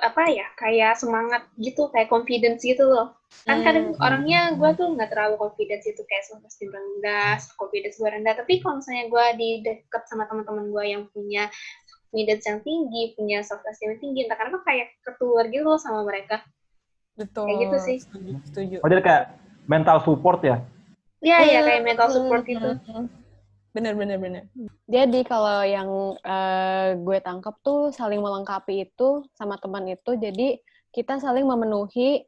apa ya kayak semangat gitu, kayak confidence gitu loh. Kan kadang Hmm. orangnya gue tuh nggak terlalu confidence itu kayak self esteem rendah, confidence gue rendah. Tapi kalau misalnya gue di deket sama teman-teman gue yang punya confidence yang tinggi, punya self esteem yang tinggi, entah kenapa kayak ketular gitu loh sama mereka. Betul. Kayak gitu sih. Setuju. setuju. Oh, jadi kayak mental support ya? Iya, iya kayak mental support Hmm, gitu. hmm, hmm. Bener, bener, bener. Jadi kalau yang eh, gue tangkap tuh saling melengkapi itu sama teman itu, jadi kita saling memenuhi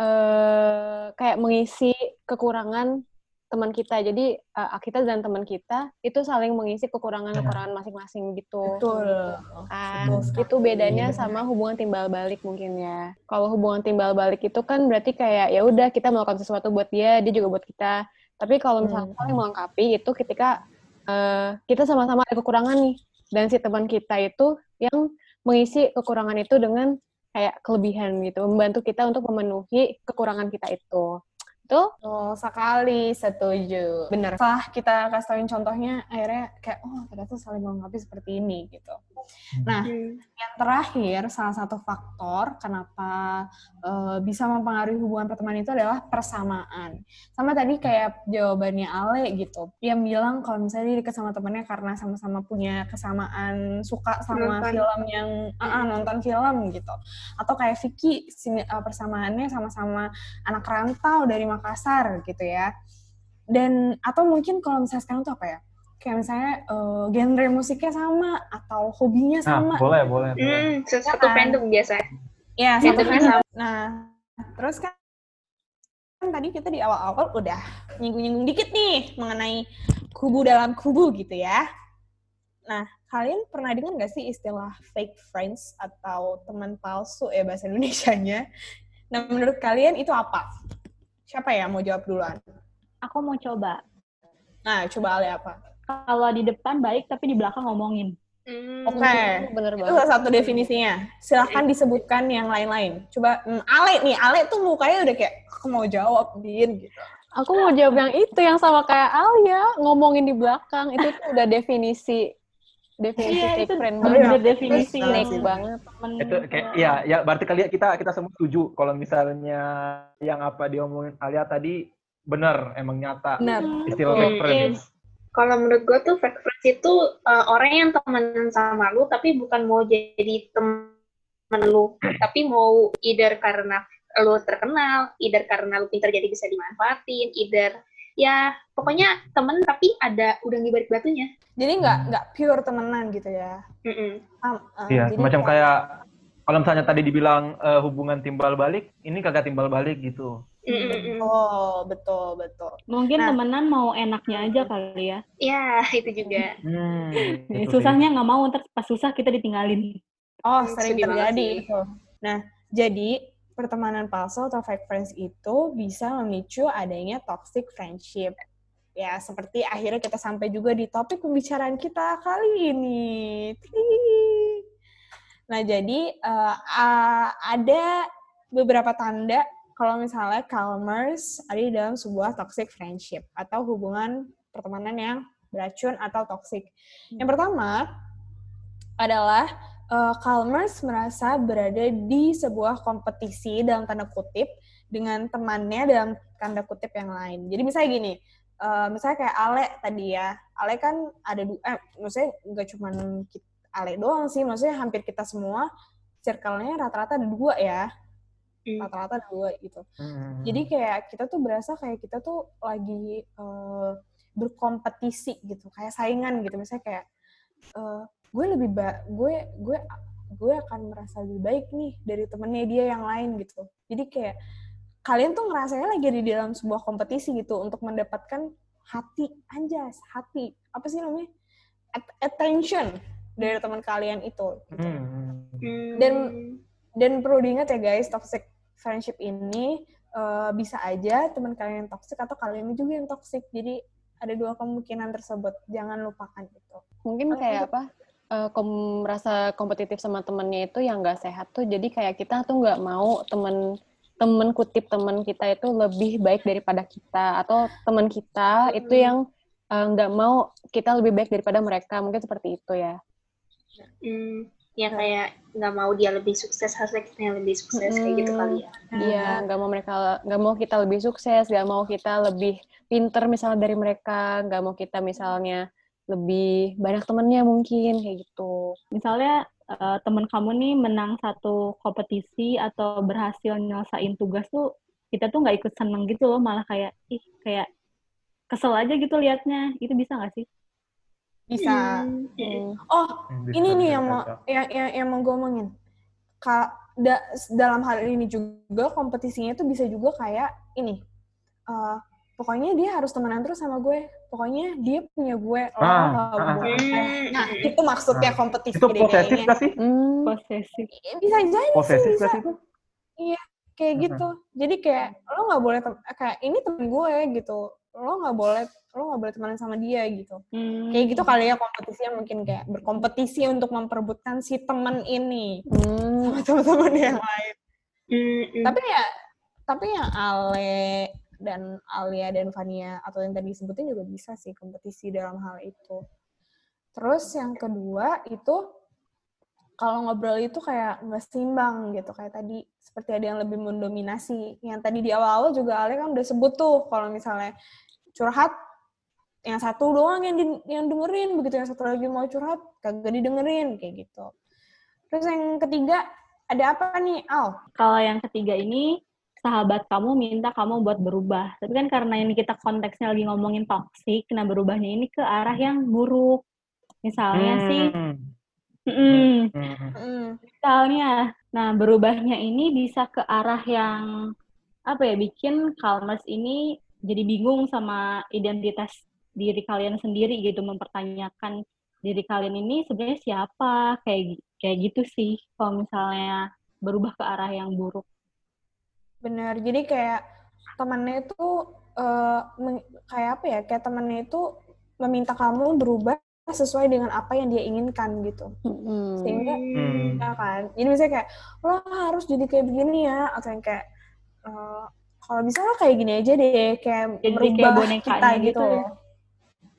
eh kayak mengisi kekurangan teman kita. Jadi eh, kita dan teman kita itu saling mengisi kekurangan-kekurangan masing-masing gitu. Betul. Kan Betul itu bedanya sama hubungan timbal balik mungkin ya. Kalau hubungan timbal balik itu kan berarti kayak ya udah kita melakukan sesuatu buat dia, dia juga buat kita. Tapi kalau misalnya Hmm. saling melengkapi itu ketika eh, kita sama-sama ada kekurangan nih dan si teman kita itu yang mengisi kekurangan itu dengan kayak kelebihan gitu, membantu kita untuk memenuhi kekurangan kita itu. Itu Betul sekali, setuju. Bener. Setelah kita kasih tauin contohnya, akhirnya kayak, oh ternyata saling melengkapi seperti ini, gitu. Nah, Hmm. yang terakhir, salah satu faktor kenapa eh, bisa mempengaruhi hubungan pertemanan itu adalah persamaan. Sama tadi kayak jawabannya Ale gitu, yang bilang kalau misalnya dia dekat sama temennya karena sama-sama punya kesamaan suka sama Nonton. film yang ah, ah, nonton film gitu. Atau kayak Vicky sini- eh, persamaannya sama-sama anak rantau dari Makassar gitu ya. Dan atau mungkin kalau misalnya sekarang tuh apa ya? Kayak misalnya eh, genre musiknya sama atau hobinya Nah, sama. boleh, boleh. boleh. Hmm, satu kan? fandom biasa. Ya, satu fandom. Nah, terus kan kan tadi kita di awal-awal udah nyinggung-nyinggung dikit nih mengenai kubu dalam kubu gitu ya. Nah, kalian pernah dengar nggak sih istilah fake friends atau teman palsu ya bahasa Indonesianya? Nah, menurut kalian itu apa? Siapa ya mau jawab duluan? Aku mau coba. Nah, coba Ale apa? Kalau di depan baik, tapi di belakang ngomongin. Hmm. Oke. bener Itu banget. salah satu definisinya. Silahkan disebutkan yang lain-lain. Coba, hmm, Ale nih, Ale tuh mukanya udah kayak, aku mau jawab, Din, gitu. Aku mau jawab yang itu yang sama kayak Alia ngomongin di belakang itu tuh udah definisi definisi Iya, fake itu friend banget. definisi Itu snake sih. banget. temen. itu kayak ya ya berarti kali ya kita kita semua setuju kalau misalnya yang apa diomongin Alia tadi benar emang nyata Benar. istilah Betul. fake friends. Kalau menurut gue tuh fake friends itu uh, orang yang temenan sama lu tapi bukan mau jadi temen lu, tapi mau either karena lu terkenal, either karena lu pintar jadi bisa dimanfaatin, either ya pokoknya temen tapi ada udang di balik batunya. Jadi nggak nggak pure temenan gitu ya. Mm-mm. Um, uh, Iya, jadi semacam kayak kalau misalnya tadi dibilang eh, hubungan timbal balik, ini kagak timbal balik gitu. Mm-mm. Oh, betul, betul. Mungkin Nah. temenan mau enaknya aja kali ya. Ya itu juga. Hmm, itu susahnya nggak mau, ntar pas susah kita ditinggalin. Oh, sering sedih terjadi. Nah, jadi pertemanan palsu atau fake friends itu bisa memicu adanya toxic friendship. Ya, seperti akhirnya kita sampai juga di topik pembicaraan kita kali ini. Nah, jadi eh, a- ada beberapa tanda kalau misalnya Calmers ada di dalam sebuah toxic friendship atau hubungan pertemanan yang beracun atau toxic. Yang pertama adalah uh, Calmers merasa berada di sebuah kompetisi dalam tanda kutip dengan temannya dalam tanda kutip yang lain. Jadi misalnya gini, uh, misalnya kayak Ale tadi ya, Ale kan ada dua, eh, maksudnya nggak cuma Ale doang sih, maksudnya hampir kita semua circle-nya rata-rata ada dua ya, Hmm. rata-rata ada dua gitu. Hmm. Jadi kayak kita tuh berasa kayak kita tuh lagi eh, berkompetisi gitu, kayak saingan gitu. Misalnya kayak eh, gue lebih ba gue gue gue akan merasa lebih baik nih dari temennya dia yang lain gitu. Jadi kayak kalian tuh ngerasanya lagi di dalam sebuah kompetisi gitu untuk mendapatkan hati anjas, hati apa sih namanya? At- attention dari teman kalian itu. Gitu. Hmm. Hmm. Dan- Dan perlu diingat ya guys, toxic friendship ini eh, bisa aja teman kalian yang toxic atau kalian juga yang toxic. Jadi ada dua kemungkinan tersebut. Jangan lupakan itu. Mungkin kayak apa? Eh, kom merasa kompetitif sama temennya itu yang nggak sehat tuh. Jadi kayak kita tuh nggak mau temen temen kutip temen kita itu lebih baik daripada kita atau temen kita itu Hmm. yang eh, nggak mau kita lebih baik daripada mereka. Mungkin seperti itu ya. Hmm, ya kayak nggak mau dia lebih sukses hasilnya kita yang lebih sukses kayak gitu kali ya. Iya, nggak mau mereka, nggak mau kita lebih sukses, nggak mau kita lebih pinter misalnya dari mereka, nggak mau kita misalnya lebih banyak temennya mungkin kayak gitu. Misalnya eh, temen kamu nih menang satu kompetisi atau berhasil nyelesain tugas tuh, kita tuh nggak ikut seneng gitu loh, malah kayak ih kayak kesel aja gitu liatnya. Itu bisa nggak sih? Bisa. Hmm. Hmm. Oh, Hmm, bisa, ini nih bisa, yang mau yang, yang, yang mau gue omongin. Ka, da- dalam hal ini juga kompetisinya itu bisa juga kayak ini. Eh, pokoknya dia harus temenan terus sama gue. Pokoknya dia punya gue, lo Ah, nggak ah, boleh. Hmm. Nah, itu maksudnya Ah. kompetisi Itu posesif gak sih? Hmm. Posesif. Bisa jadi Posesif bisa. sih itu? kayak Mhm. gitu. Jadi kayak lo nggak boleh tem- kayak ini temen gue gitu. Lo nggak boleh lo nggak boleh temenan sama dia gitu. Hmm. Kayak gitu kali ya kompetisinya mungkin kayak berkompetisi untuk memperebutkan si temen ini Hmm. sama teman-teman yang lain. Hmm, hmm. Tapi ya tapi yang Ale dan Alia dan Vania atau yang tadi disebutin juga bisa sih kompetisi dalam hal itu. Terus yang kedua itu kalau ngobrol itu kayak nggak seimbang gitu kayak tadi seperti ada yang lebih mendominasi. Yang tadi di awal-awal juga Ale kan udah sebut tuh kalau misalnya curhat yang satu doang yang di- yang dengerin begitu yang satu lagi mau curhat kagak didengerin kayak gitu. Terus yang ketiga ada apa nih Al? Kalau yang ketiga ini sahabat kamu minta kamu buat berubah. Tapi kan karena ini kita konteksnya lagi ngomongin toxic, nah berubahnya ini ke arah yang buruk. Misalnya sih, Hmm. mm, Hmm, hmm. Mm. misalnya, nah berubahnya ini bisa ke arah yang apa ya, bikin Calmers ini jadi bingung sama identitas diri kalian sendiri gitu, mempertanyakan diri kalian ini sebenarnya siapa, kayak kayak gitu sih. Kalau misalnya berubah ke arah yang buruk. Bener, jadi kayak temennya itu eh, meng- kayak apa ya? Kayak temennya itu meminta kamu berubah sesuai dengan apa yang dia inginkan gitu. Hmm. Sehingga Hmm. ya kan. Jadi misalnya kayak lo harus jadi kayak begini ya, atau yang kayak eh, kalau bisa lo kayak gini aja deh, kayak Jadi kayak merubah bonekanya kita gitu gitu. ya.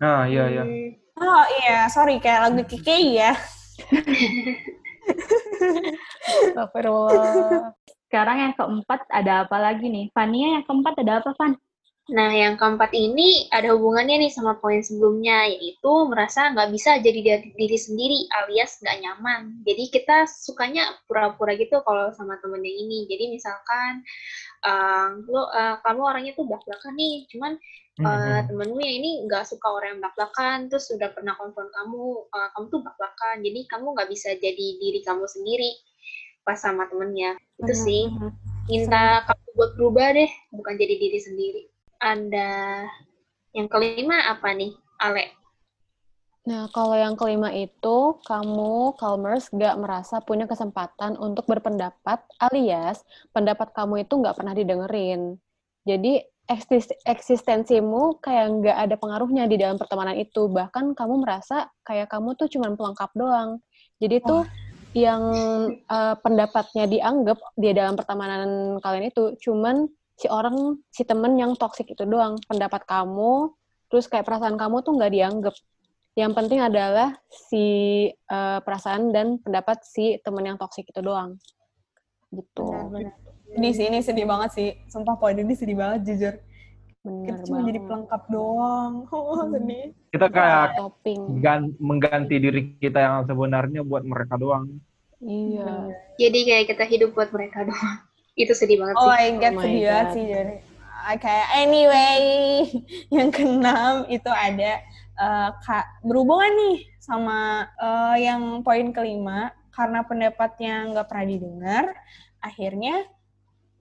Nah, iya, iya. Hmm. Oh iya, sorry kayak lagu KKI ya. Astagfirullah. Sekarang yang keempat ada apa lagi nih? Fania yang keempat ada apa, Van? Nah, yang keempat ini ada hubungannya nih sama poin sebelumnya, yaitu merasa nggak bisa jadi diri, diri sendiri alias nggak nyaman. Jadi kita sukanya pura-pura gitu kalau sama temen yang ini. Jadi misalkan, uh, lo, uh, kamu orangnya tuh belak-belakan nih, cuman uh, temenmu yang ini nggak suka orang yang belak-belakan, terus udah pernah konfront kamu, uh, kamu tuh belak-belakan, jadi kamu nggak bisa jadi diri kamu sendiri pas sama temennya. Itu sih, minta kamu buat berubah deh, bukan jadi diri sendiri ada yang kelima apa nih, Ale? Nah, kalau yang kelima itu, kamu, Calmers, gak merasa punya kesempatan untuk berpendapat, alias pendapat kamu itu gak pernah didengerin. Jadi, eksistensimu kayak nggak ada pengaruhnya di dalam pertemanan itu. Bahkan kamu merasa kayak kamu tuh cuma pelengkap doang. Jadi tuh yang uh, pendapatnya dianggap di dalam pertemanan kalian itu cuman si orang si temen yang toksik itu doang pendapat kamu terus kayak perasaan kamu tuh nggak dianggap. Yang penting adalah si uh, perasaan dan pendapat si temen yang toksik itu doang. Gitu. Benar, ini sih ini sedih banget sih. Sumpah poin ini sedih banget jujur Bener kita cuma jadi pelengkap doang oh, hmm. sedih kita kayak topping mengganti diri kita yang sebenarnya buat mereka doang iya jadi kayak kita hidup buat mereka doang itu sedih banget oh sih. my god, oh sedih banget sih jadi. Oke, okay. anyway, yang keenam itu ada uh, kak berhubungan nih sama uh, yang poin kelima karena pendapatnya nggak pernah didengar, akhirnya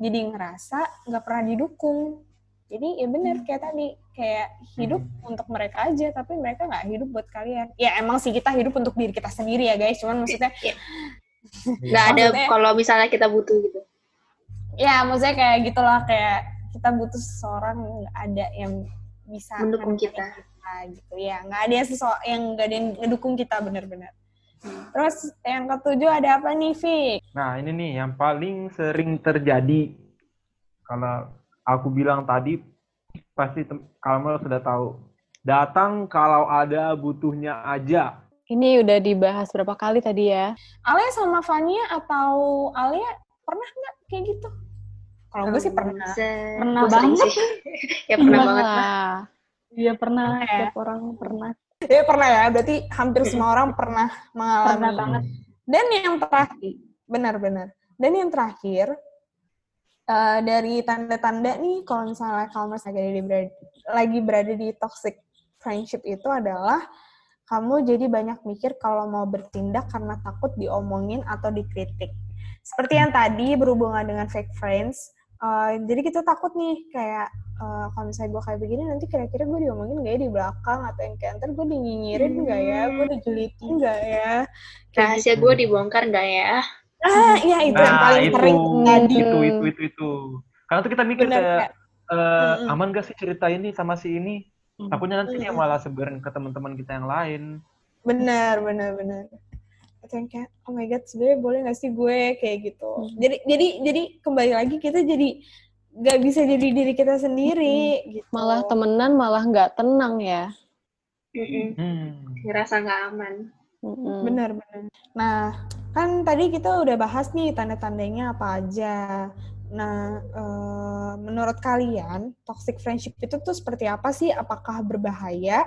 jadi ngerasa nggak pernah didukung. Jadi ya benar hmm. kayak tadi, kayak hidup hmm. untuk mereka aja, tapi mereka nggak hidup buat kalian. Ya emang sih kita hidup untuk diri kita sendiri ya guys, cuman maksudnya iya. nggak ada kalau misalnya kita butuh gitu ya maksudnya kayak gitulah kayak kita butuh seseorang ada yang bisa mendukung kita. kita gitu ya nggak ada yang sesuatu yang nggak ada yang ngedukung kita benar-benar hmm. terus yang ketujuh ada apa nih Fik? nah ini nih yang paling sering terjadi kalau aku bilang tadi pasti kamu sudah tahu datang kalau ada butuhnya aja ini udah dibahas berapa kali tadi ya? Alia sama Fania atau Alia pernah nggak kayak gitu? Kalau gue sih pernah. Pernah banget. ya pernah banget lah. Iya pernah, ya. Setiap orang pernah. Iya pernah ya, berarti hampir semua orang pernah mengalami. Pernah banget. Dan yang terakhir, benar-benar. Dan yang terakhir, uh, dari tanda-tanda nih, kalau misalnya kamu lagi berada, lagi berada di toxic friendship itu adalah kamu jadi banyak mikir kalau mau bertindak karena takut diomongin atau dikritik. Seperti yang tadi berhubungan dengan fake friends, uh, jadi kita takut nih kayak uh, kalau misalnya gue kayak begini nanti kira-kira gue diomongin gak ya di belakang atau yang kayak ntar gue dinyinyirin hmm. gak ya, gue dijulitin gak ya. Rahasia gitu. gue dibongkar gak ya? Ah, iya itu nah, yang paling itu, sering tadi. Itu, itu, itu, itu. Karena tuh kita mikir Bener, kayak, uh, mm aman gak sih cerita ini sama si ini? Hmm. Takutnya nanti dia malah sebarin ke teman-teman kita yang lain. Benar, benar, benar yang kayak oh my god sebenarnya boleh gak sih gue kayak gitu hmm. jadi jadi jadi kembali lagi kita jadi nggak bisa jadi diri kita sendiri hmm. gitu malah temenan malah nggak tenang ya hmm. ngerasa nggak aman hmm. benar benar nah kan tadi kita udah bahas nih tanda-tandanya apa aja. Nah, e, menurut kalian toxic friendship itu tuh seperti apa sih? Apakah berbahaya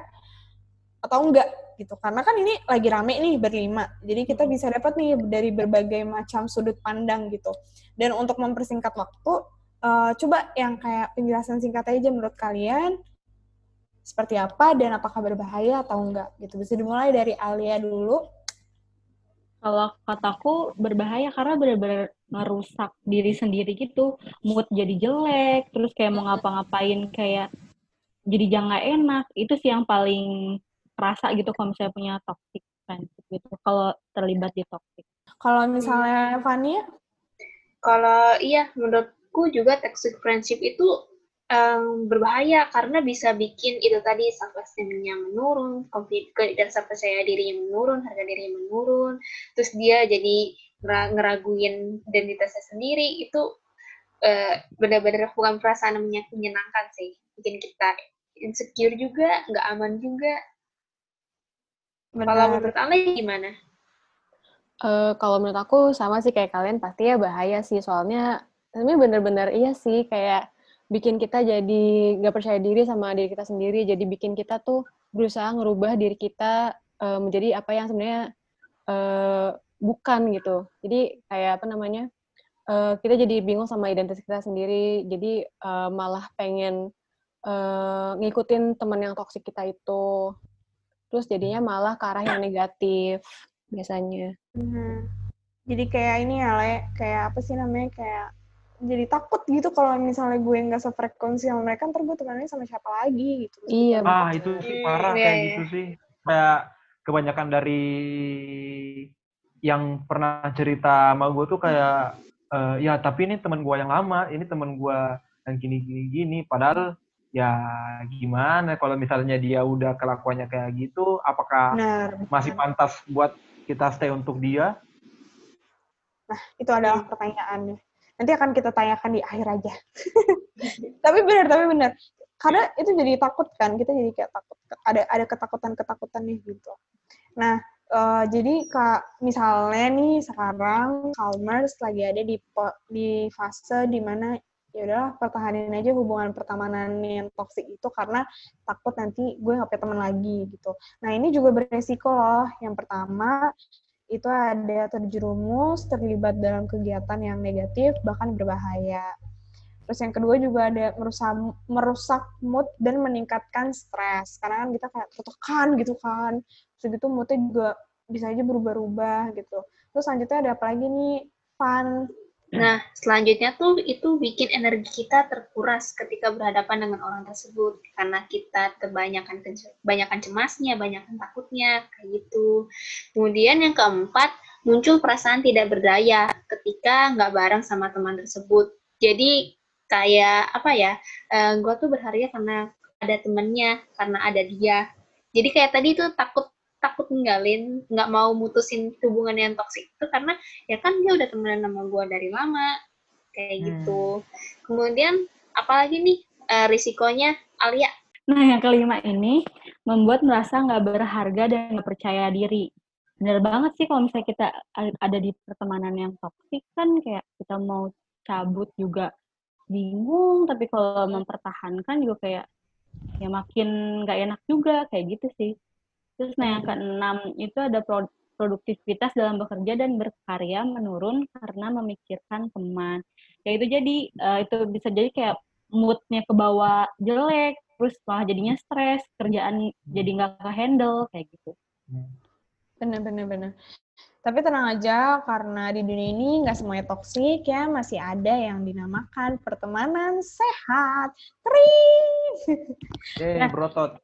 atau enggak? gitu? Karena kan ini lagi rame nih berlima. Jadi kita bisa dapat nih dari berbagai macam sudut pandang gitu. Dan untuk mempersingkat waktu uh, coba yang kayak penjelasan singkat aja menurut kalian. Seperti apa dan apakah berbahaya atau enggak gitu. Bisa dimulai dari Alia dulu kalau kataku berbahaya karena benar-benar merusak diri sendiri gitu mood jadi jelek terus kayak mau ngapa-ngapain kayak jadi jangan enak itu sih yang paling rasa gitu kalau misalnya punya toxic friendship gitu kalau terlibat di toxic. Kalau misalnya Fania? Kalau iya menurutku juga toxic friendship itu um, berbahaya karena bisa bikin itu tadi self esteemnya menurun, dan self percaya dirinya menurun, harga dirinya menurun, terus dia jadi ngeraguin identitasnya sendiri itu uh, benar-benar bukan perasaan yang menyenangkan sih. Bikin kita insecure juga nggak aman juga. Kalau menurut Ale gimana? Eh, kalau menurut aku sama sih kayak kalian pasti ya bahaya sih. Soalnya sebenarnya bener-bener iya sih kayak bikin kita jadi nggak percaya diri sama diri kita sendiri. Jadi bikin kita tuh berusaha ngerubah diri kita eh, menjadi apa yang sebenarnya eh, bukan gitu. Jadi kayak apa namanya eh, kita jadi bingung sama identitas kita sendiri. Jadi eh, malah pengen eh, ngikutin teman yang toksik kita itu. Terus jadinya malah ke arah yang negatif biasanya. Hmm. Jadi kayak ini ya, Le, kayak apa sih namanya, kayak jadi takut gitu kalau misalnya gue nggak sefrekuensi sama mereka, ntar gue temennya sama siapa lagi gitu. Iya, Ah, itu sih parah Iya, kayak iya. gitu sih. Kayak kebanyakan dari yang pernah cerita sama gue tuh kayak eh, ya tapi ini teman gue yang lama, ini teman gue yang gini gini gini. Padahal ya gimana kalau misalnya dia udah kelakuannya kayak gitu, apakah Benar. masih pantas buat kita stay untuk dia? Itu adalah pertanyaannya. Nanti akan kita tanyakan di akhir aja. tapi benar, tapi benar. Karena itu jadi takut kan, kita jadi kayak takut. Ada ada ketakutan-ketakutan nih gitu. Nah, eh, jadi kak misalnya nih sekarang Calmers lagi ada di di fase di mana ya udahlah pertahanin aja hubungan pertemanan yang toksik itu karena takut nanti gue nggak punya teman lagi gitu. Nah ini juga beresiko loh. Yang pertama itu ada terjerumus, terlibat dalam kegiatan yang negatif, bahkan berbahaya. Terus yang kedua juga ada merusak, merusak mood dan meningkatkan stres. Karena kan kita kayak tertekan gitu kan. Terus gitu moodnya juga bisa aja berubah-ubah gitu. Terus selanjutnya ada apa lagi nih? Fun. Nah, selanjutnya tuh itu bikin energi kita terkuras ketika berhadapan dengan orang tersebut karena kita kebanyakan kebanyakan cemasnya, banyakan takutnya kayak gitu. Kemudian yang keempat, muncul perasaan tidak berdaya ketika nggak bareng sama teman tersebut. Jadi kayak apa ya? eh, gue tuh berharga karena ada temennya, karena ada dia. Jadi kayak tadi tuh takut takut ninggalin, nggak mau mutusin hubungan yang toksik itu karena ya kan dia udah temenan sama gue dari lama kayak Hmm. gitu kemudian apalagi nih eh, risikonya Alia Nah, yang kelima ini membuat merasa nggak berharga dan nggak percaya diri. Bener banget sih kalau misalnya kita ada di pertemanan yang toksik kan kayak kita mau cabut juga bingung, tapi kalau mempertahankan juga kayak ya makin nggak enak juga kayak gitu sih. Terus nah yang keenam itu ada pro- produktivitas dalam bekerja dan berkarya menurun karena memikirkan teman. Ya itu jadi eh, itu bisa jadi kayak moodnya ke bawah jelek, terus malah jadinya stres, kerjaan jadi nggak ke-handle kayak gitu. Bener, bener, bener. Tapi tenang aja, karena di dunia ini nggak semuanya toksik ya, masih ada yang dinamakan pertemanan sehat. Tring! Eh, Nah. brotot.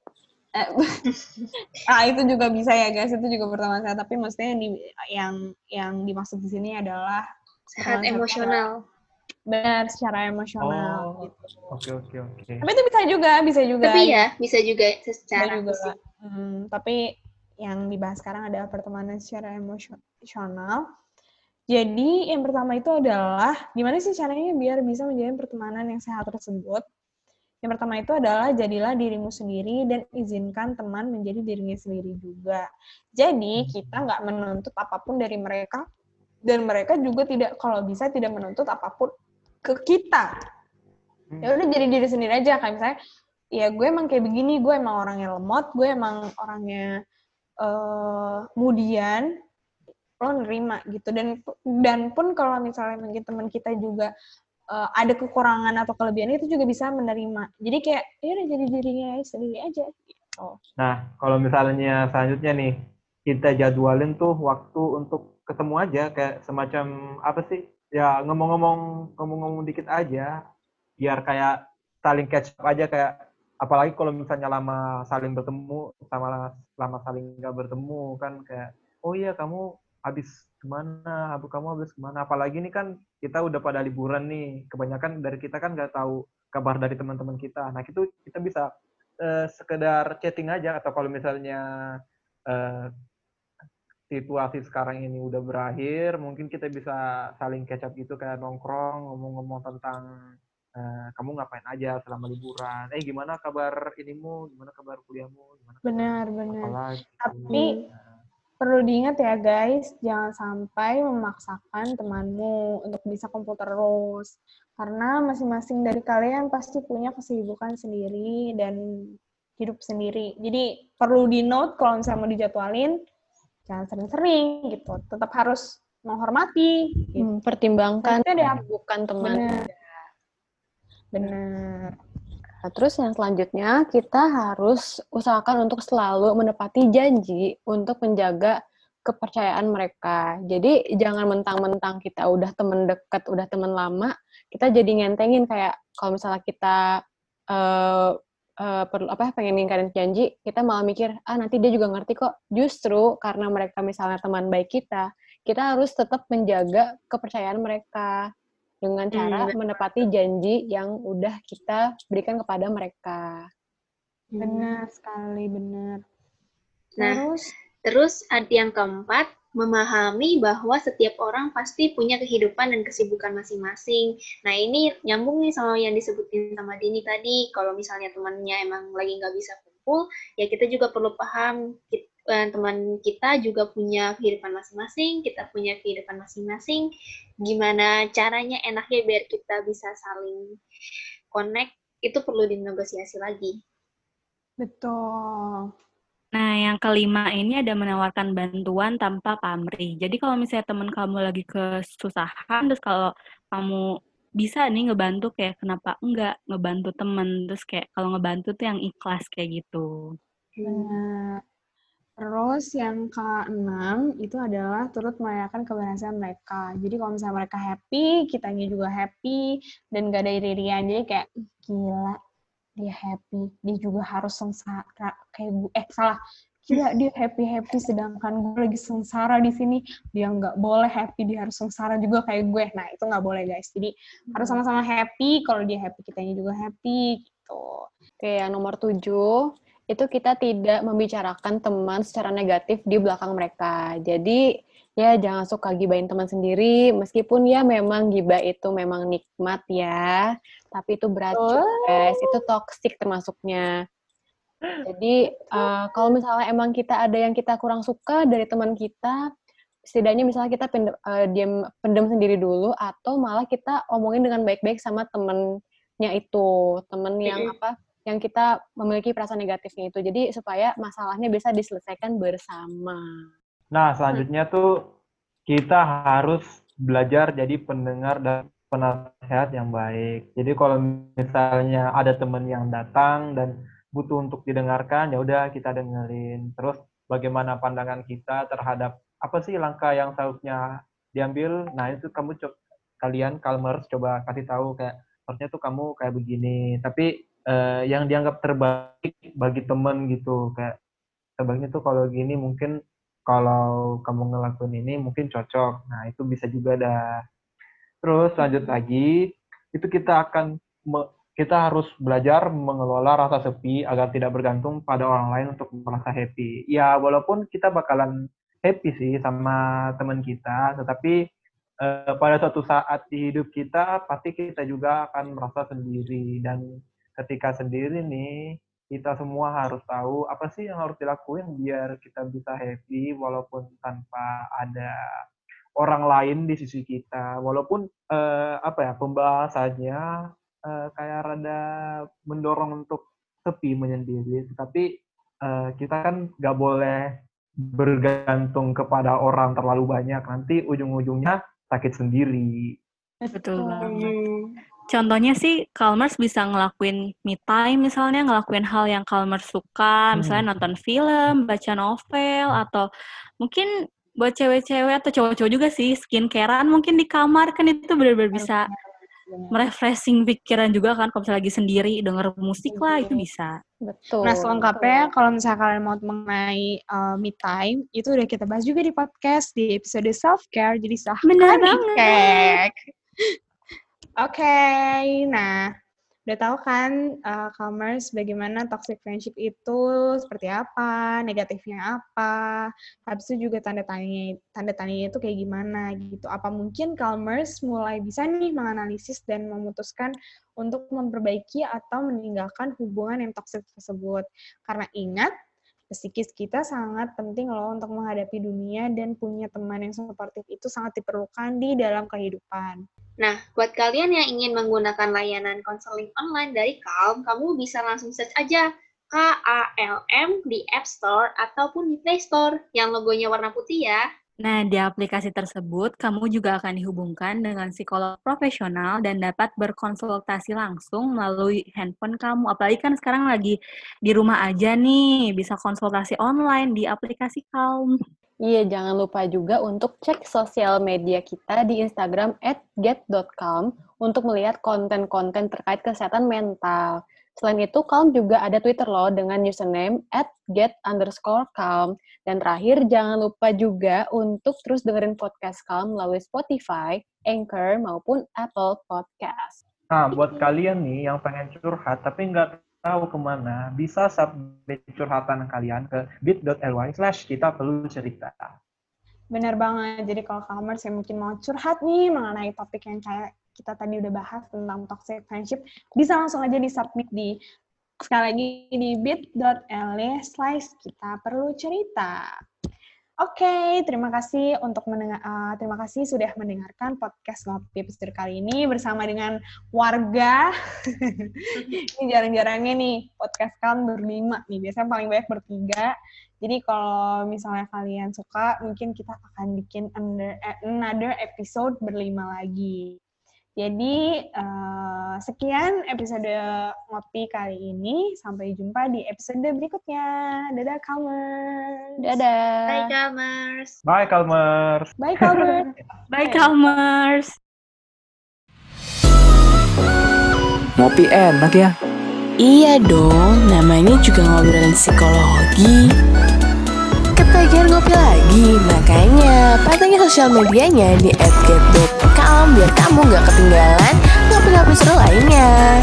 ah itu juga bisa ya guys, itu juga pertemanan sehat. Tapi maksudnya yang, di, yang yang dimaksud di sini adalah sehat emosional benar secara emosional. Oh, gitu. oke oke oke. Tapi itu bisa juga, bisa juga. tapi ya bisa juga Bisa secara juga. fisik Hmm, tapi yang dibahas sekarang adalah pertemanan secara emosional. Jadi yang pertama itu adalah gimana sih caranya biar bisa menjalin pertemanan yang sehat tersebut? Yang pertama itu adalah jadilah dirimu sendiri dan izinkan teman menjadi dirinya sendiri juga. Jadi kita nggak menuntut apa pun dari mereka dan mereka juga tidak kalau bisa tidak menuntut apa pun ke kita. Ya udah jadi diri sendiri aja kayak misalnya ya gue emang kayak begini, gue emang orangnya lemot, gue emang orangnya eh mudian lo nerima gitu dan dan pun kalau misalnya mungkin teman kita juga eh, ada kekurangan atau kelebihan itu juga bisa menerima jadi kayak ya udah jadi dirinya sendiri aja gitu. Nah, kalau misalnya selanjutnya nih, kita jadwalin tuh waktu untuk ketemu aja, kayak semacam apa sih? Ya ngomong-ngomong ngomong-ngomong dikit aja, biar kayak saling catch up aja kayak apalagi kalau misalnya lama saling bertemu sama lama saling nggak bertemu kan kayak oh iya kamu habis ke mana abu kamu habis ke mana. Apalagi nih kan kita udah pada liburan nih. Kebanyakan dari kita kan nggak tahu kabar dari teman-teman kita. Nah itu kita bisa eh, sekedar chatting aja. Atau kalau misalnya eh, situasi sekarang ini udah berakhir mungkin kita bisa saling catch up gitu. Kayak nongkrong ngomong-ngomong tentang eh, kamu ngapain aja selama liburan. Eh gimana kabar inimu? Gimana kabar kuliahmu? Gimana kabar benar benar. sekolah gitu. tapi Nah, perlu diingat ya guys, jangan sampai memaksakan temanmu untuk bisa kumpul terus. Karena masing-masing dari kalian pasti punya kesibukan sendiri dan hidup sendiri. Jadi perlu di note kalau misalnya mau dijadwalin, jangan sering-sering gitu. Tetap harus menghormati. Gitu. Pertimbangkan Maksudnya deh, bukan teman. Bener. Bener. Nah, terus yang selanjutnya kita harus usahakan untuk selalu menepati janji untuk menjaga kepercayaan mereka. Jadi jangan mentang-mentang kita udah temen deket, udah temen lama, kita jadi ngentengin kayak kalau misalnya kita uh, uh, perlu apa pengen ngingkarin janji, kita malah mikir ah nanti dia juga ngerti kok. Justru karena mereka misalnya teman baik kita, kita harus tetap menjaga kepercayaan mereka dengan cara hmm, menepati janji yang udah kita berikan kepada mereka. Benar sekali, benar. Nah, terus terus ada yang keempat, memahami bahwa setiap orang pasti punya kehidupan dan kesibukan masing-masing. Nah, ini nyambung nih sama yang disebutin sama Dini tadi. Kalau misalnya temannya emang lagi nggak bisa kumpul, ya kita juga perlu paham teman kita juga punya kehidupan masing-masing, kita punya kehidupan masing-masing. Gimana caranya enaknya biar kita bisa saling connect, itu perlu dinegosiasi lagi. Betul. Nah, yang kelima ini ada menawarkan bantuan tanpa pamrih. Jadi kalau misalnya teman kamu lagi kesusahan, terus kalau kamu bisa nih ngebantu kayak kenapa enggak ngebantu temen terus kayak kalau ngebantu tuh yang ikhlas kayak gitu. Benar. Terus yang keenam itu adalah turut merayakan keberhasilan mereka. Jadi kalau misalnya mereka happy, kitanya juga happy, dan gak ada iri-irian. Jadi kayak, gila, dia happy, dia juga harus sengsara. Kayak gue, eh salah, gila dia happy-happy, sedangkan gue lagi sengsara di sini. Dia nggak boleh happy, dia harus sengsara juga kayak gue. Nah itu nggak boleh guys. Jadi hmm. harus sama-sama happy, kalau dia happy, kitanya juga happy. gitu. Oke, yang nomor tujuh, itu kita tidak membicarakan teman secara negatif di belakang mereka. Jadi ya jangan suka gibain teman sendiri, meskipun ya memang gibah itu memang nikmat ya, tapi itu beracun oh. guys, itu toxic termasuknya. Jadi uh, kalau misalnya emang kita ada yang kita kurang suka dari teman kita, setidaknya misalnya kita pendem, uh, diam pendem sendiri dulu, atau malah kita omongin dengan baik-baik sama temennya itu, temen yang apa yang kita memiliki perasaan negatifnya itu. Jadi supaya masalahnya bisa diselesaikan bersama. Nah, selanjutnya tuh kita harus belajar jadi pendengar dan penasehat yang baik. Jadi kalau misalnya ada teman yang datang dan butuh untuk didengarkan, ya udah kita dengerin. Terus bagaimana pandangan kita terhadap apa sih langkah yang seharusnya diambil? Nah, itu kamu coba kalian Kalmers coba kasih tahu kayak harusnya tuh kamu kayak begini. Tapi uh, yang dianggap terbaik bagi temen gitu. Kayak terbaiknya tuh kalau gini mungkin kalau kamu ngelakuin ini mungkin cocok. Nah itu bisa juga dah. Terus lanjut lagi itu kita akan kita harus belajar mengelola rasa sepi agar tidak bergantung pada orang lain untuk merasa happy. Ya walaupun kita bakalan happy sih sama teman kita tetapi uh, pada suatu saat di hidup kita pasti kita juga akan merasa sendiri dan ketika sendiri nih kita semua harus tahu apa sih yang harus dilakuin biar kita bisa happy walaupun tanpa ada orang lain di sisi kita. Walaupun uh, apa ya pembahasannya uh, kayak rada mendorong untuk sepi menyendiri tapi uh, kita kan nggak boleh bergantung kepada orang terlalu banyak. Nanti ujung-ujungnya sakit sendiri. Betul. banget Contohnya sih Kalmers bisa ngelakuin me time misalnya ngelakuin hal yang Kalmers suka, hmm. misalnya nonton film, baca novel atau mungkin buat cewek-cewek atau cowok-cowok juga sih skincarean mungkin di kamar kan itu benar-benar bisa merefreshing pikiran juga kan kalau misalnya lagi sendiri denger musik lah itu bisa. Betul. Nah selengkapnya kalau misalnya kalian mau mengenai uh, me time itu udah kita bahas juga di podcast di episode self care jadi sah. Benar banget. Oke, okay, nah udah tahu kan uh, commerce bagaimana toxic friendship itu seperti apa, negatifnya apa, habis itu juga tanda tanya tanda tanya itu kayak gimana gitu. Apa mungkin commerce mulai bisa nih menganalisis dan memutuskan untuk memperbaiki atau meninggalkan hubungan yang toxic tersebut? Karena ingat Psikis kita sangat penting loh untuk menghadapi dunia dan punya teman yang suportif itu sangat diperlukan di dalam kehidupan. Nah, buat kalian yang ingin menggunakan layanan konseling online dari Calm, kamu bisa langsung search aja K-A-L-M di App Store ataupun di Play Store yang logonya warna putih ya. Nah, di aplikasi tersebut, kamu juga akan dihubungkan dengan psikolog profesional dan dapat berkonsultasi langsung melalui handphone kamu. Apalagi kan sekarang lagi di rumah aja nih, bisa konsultasi online di aplikasi Calm. Iya, jangan lupa juga untuk cek sosial media kita di Instagram at get.calm untuk melihat konten-konten terkait kesehatan mental. Selain itu, Calm juga ada Twitter loh dengan username at get underscore calm. Dan terakhir, jangan lupa juga untuk terus dengerin podcast Calm melalui Spotify, Anchor, maupun Apple Podcast. Nah, buat kalian nih yang pengen curhat tapi nggak tahu ke mana, bisa submit curhatan kalian ke bit.ly slash kita perlu cerita. Bener banget. Jadi kalau kamers yang mungkin mau curhat nih mengenai topik yang kayak kita tadi udah bahas tentang toxic friendship, bisa langsung aja di submit di sekali lagi di bit.ly slash kita perlu cerita. Oke, okay, terima kasih untuk mendengar, uh, terima kasih sudah mendengarkan podcast ngopi episode kali ini bersama dengan warga. ini jarang-jarangnya nih podcast kan berlima nih, biasanya paling banyak bertiga. Jadi kalau misalnya kalian suka, mungkin kita akan bikin under, another episode berlima lagi. Jadi uh, sekian episode ngopi kali ini. Sampai jumpa di episode berikutnya. Dadah Kalmers. Dadah. Bye Kalmers. Bye Kalmers. Bye Kalmers. Bye Kalmers. Ngopi enak ya? Iya dong, namanya juga ngobrolin psikologi. Ketagihan ngopi lagi, makanya pantengin sosial medianya di @get.com biar kamu gak ketinggalan ngopi-ngopi seru lainnya.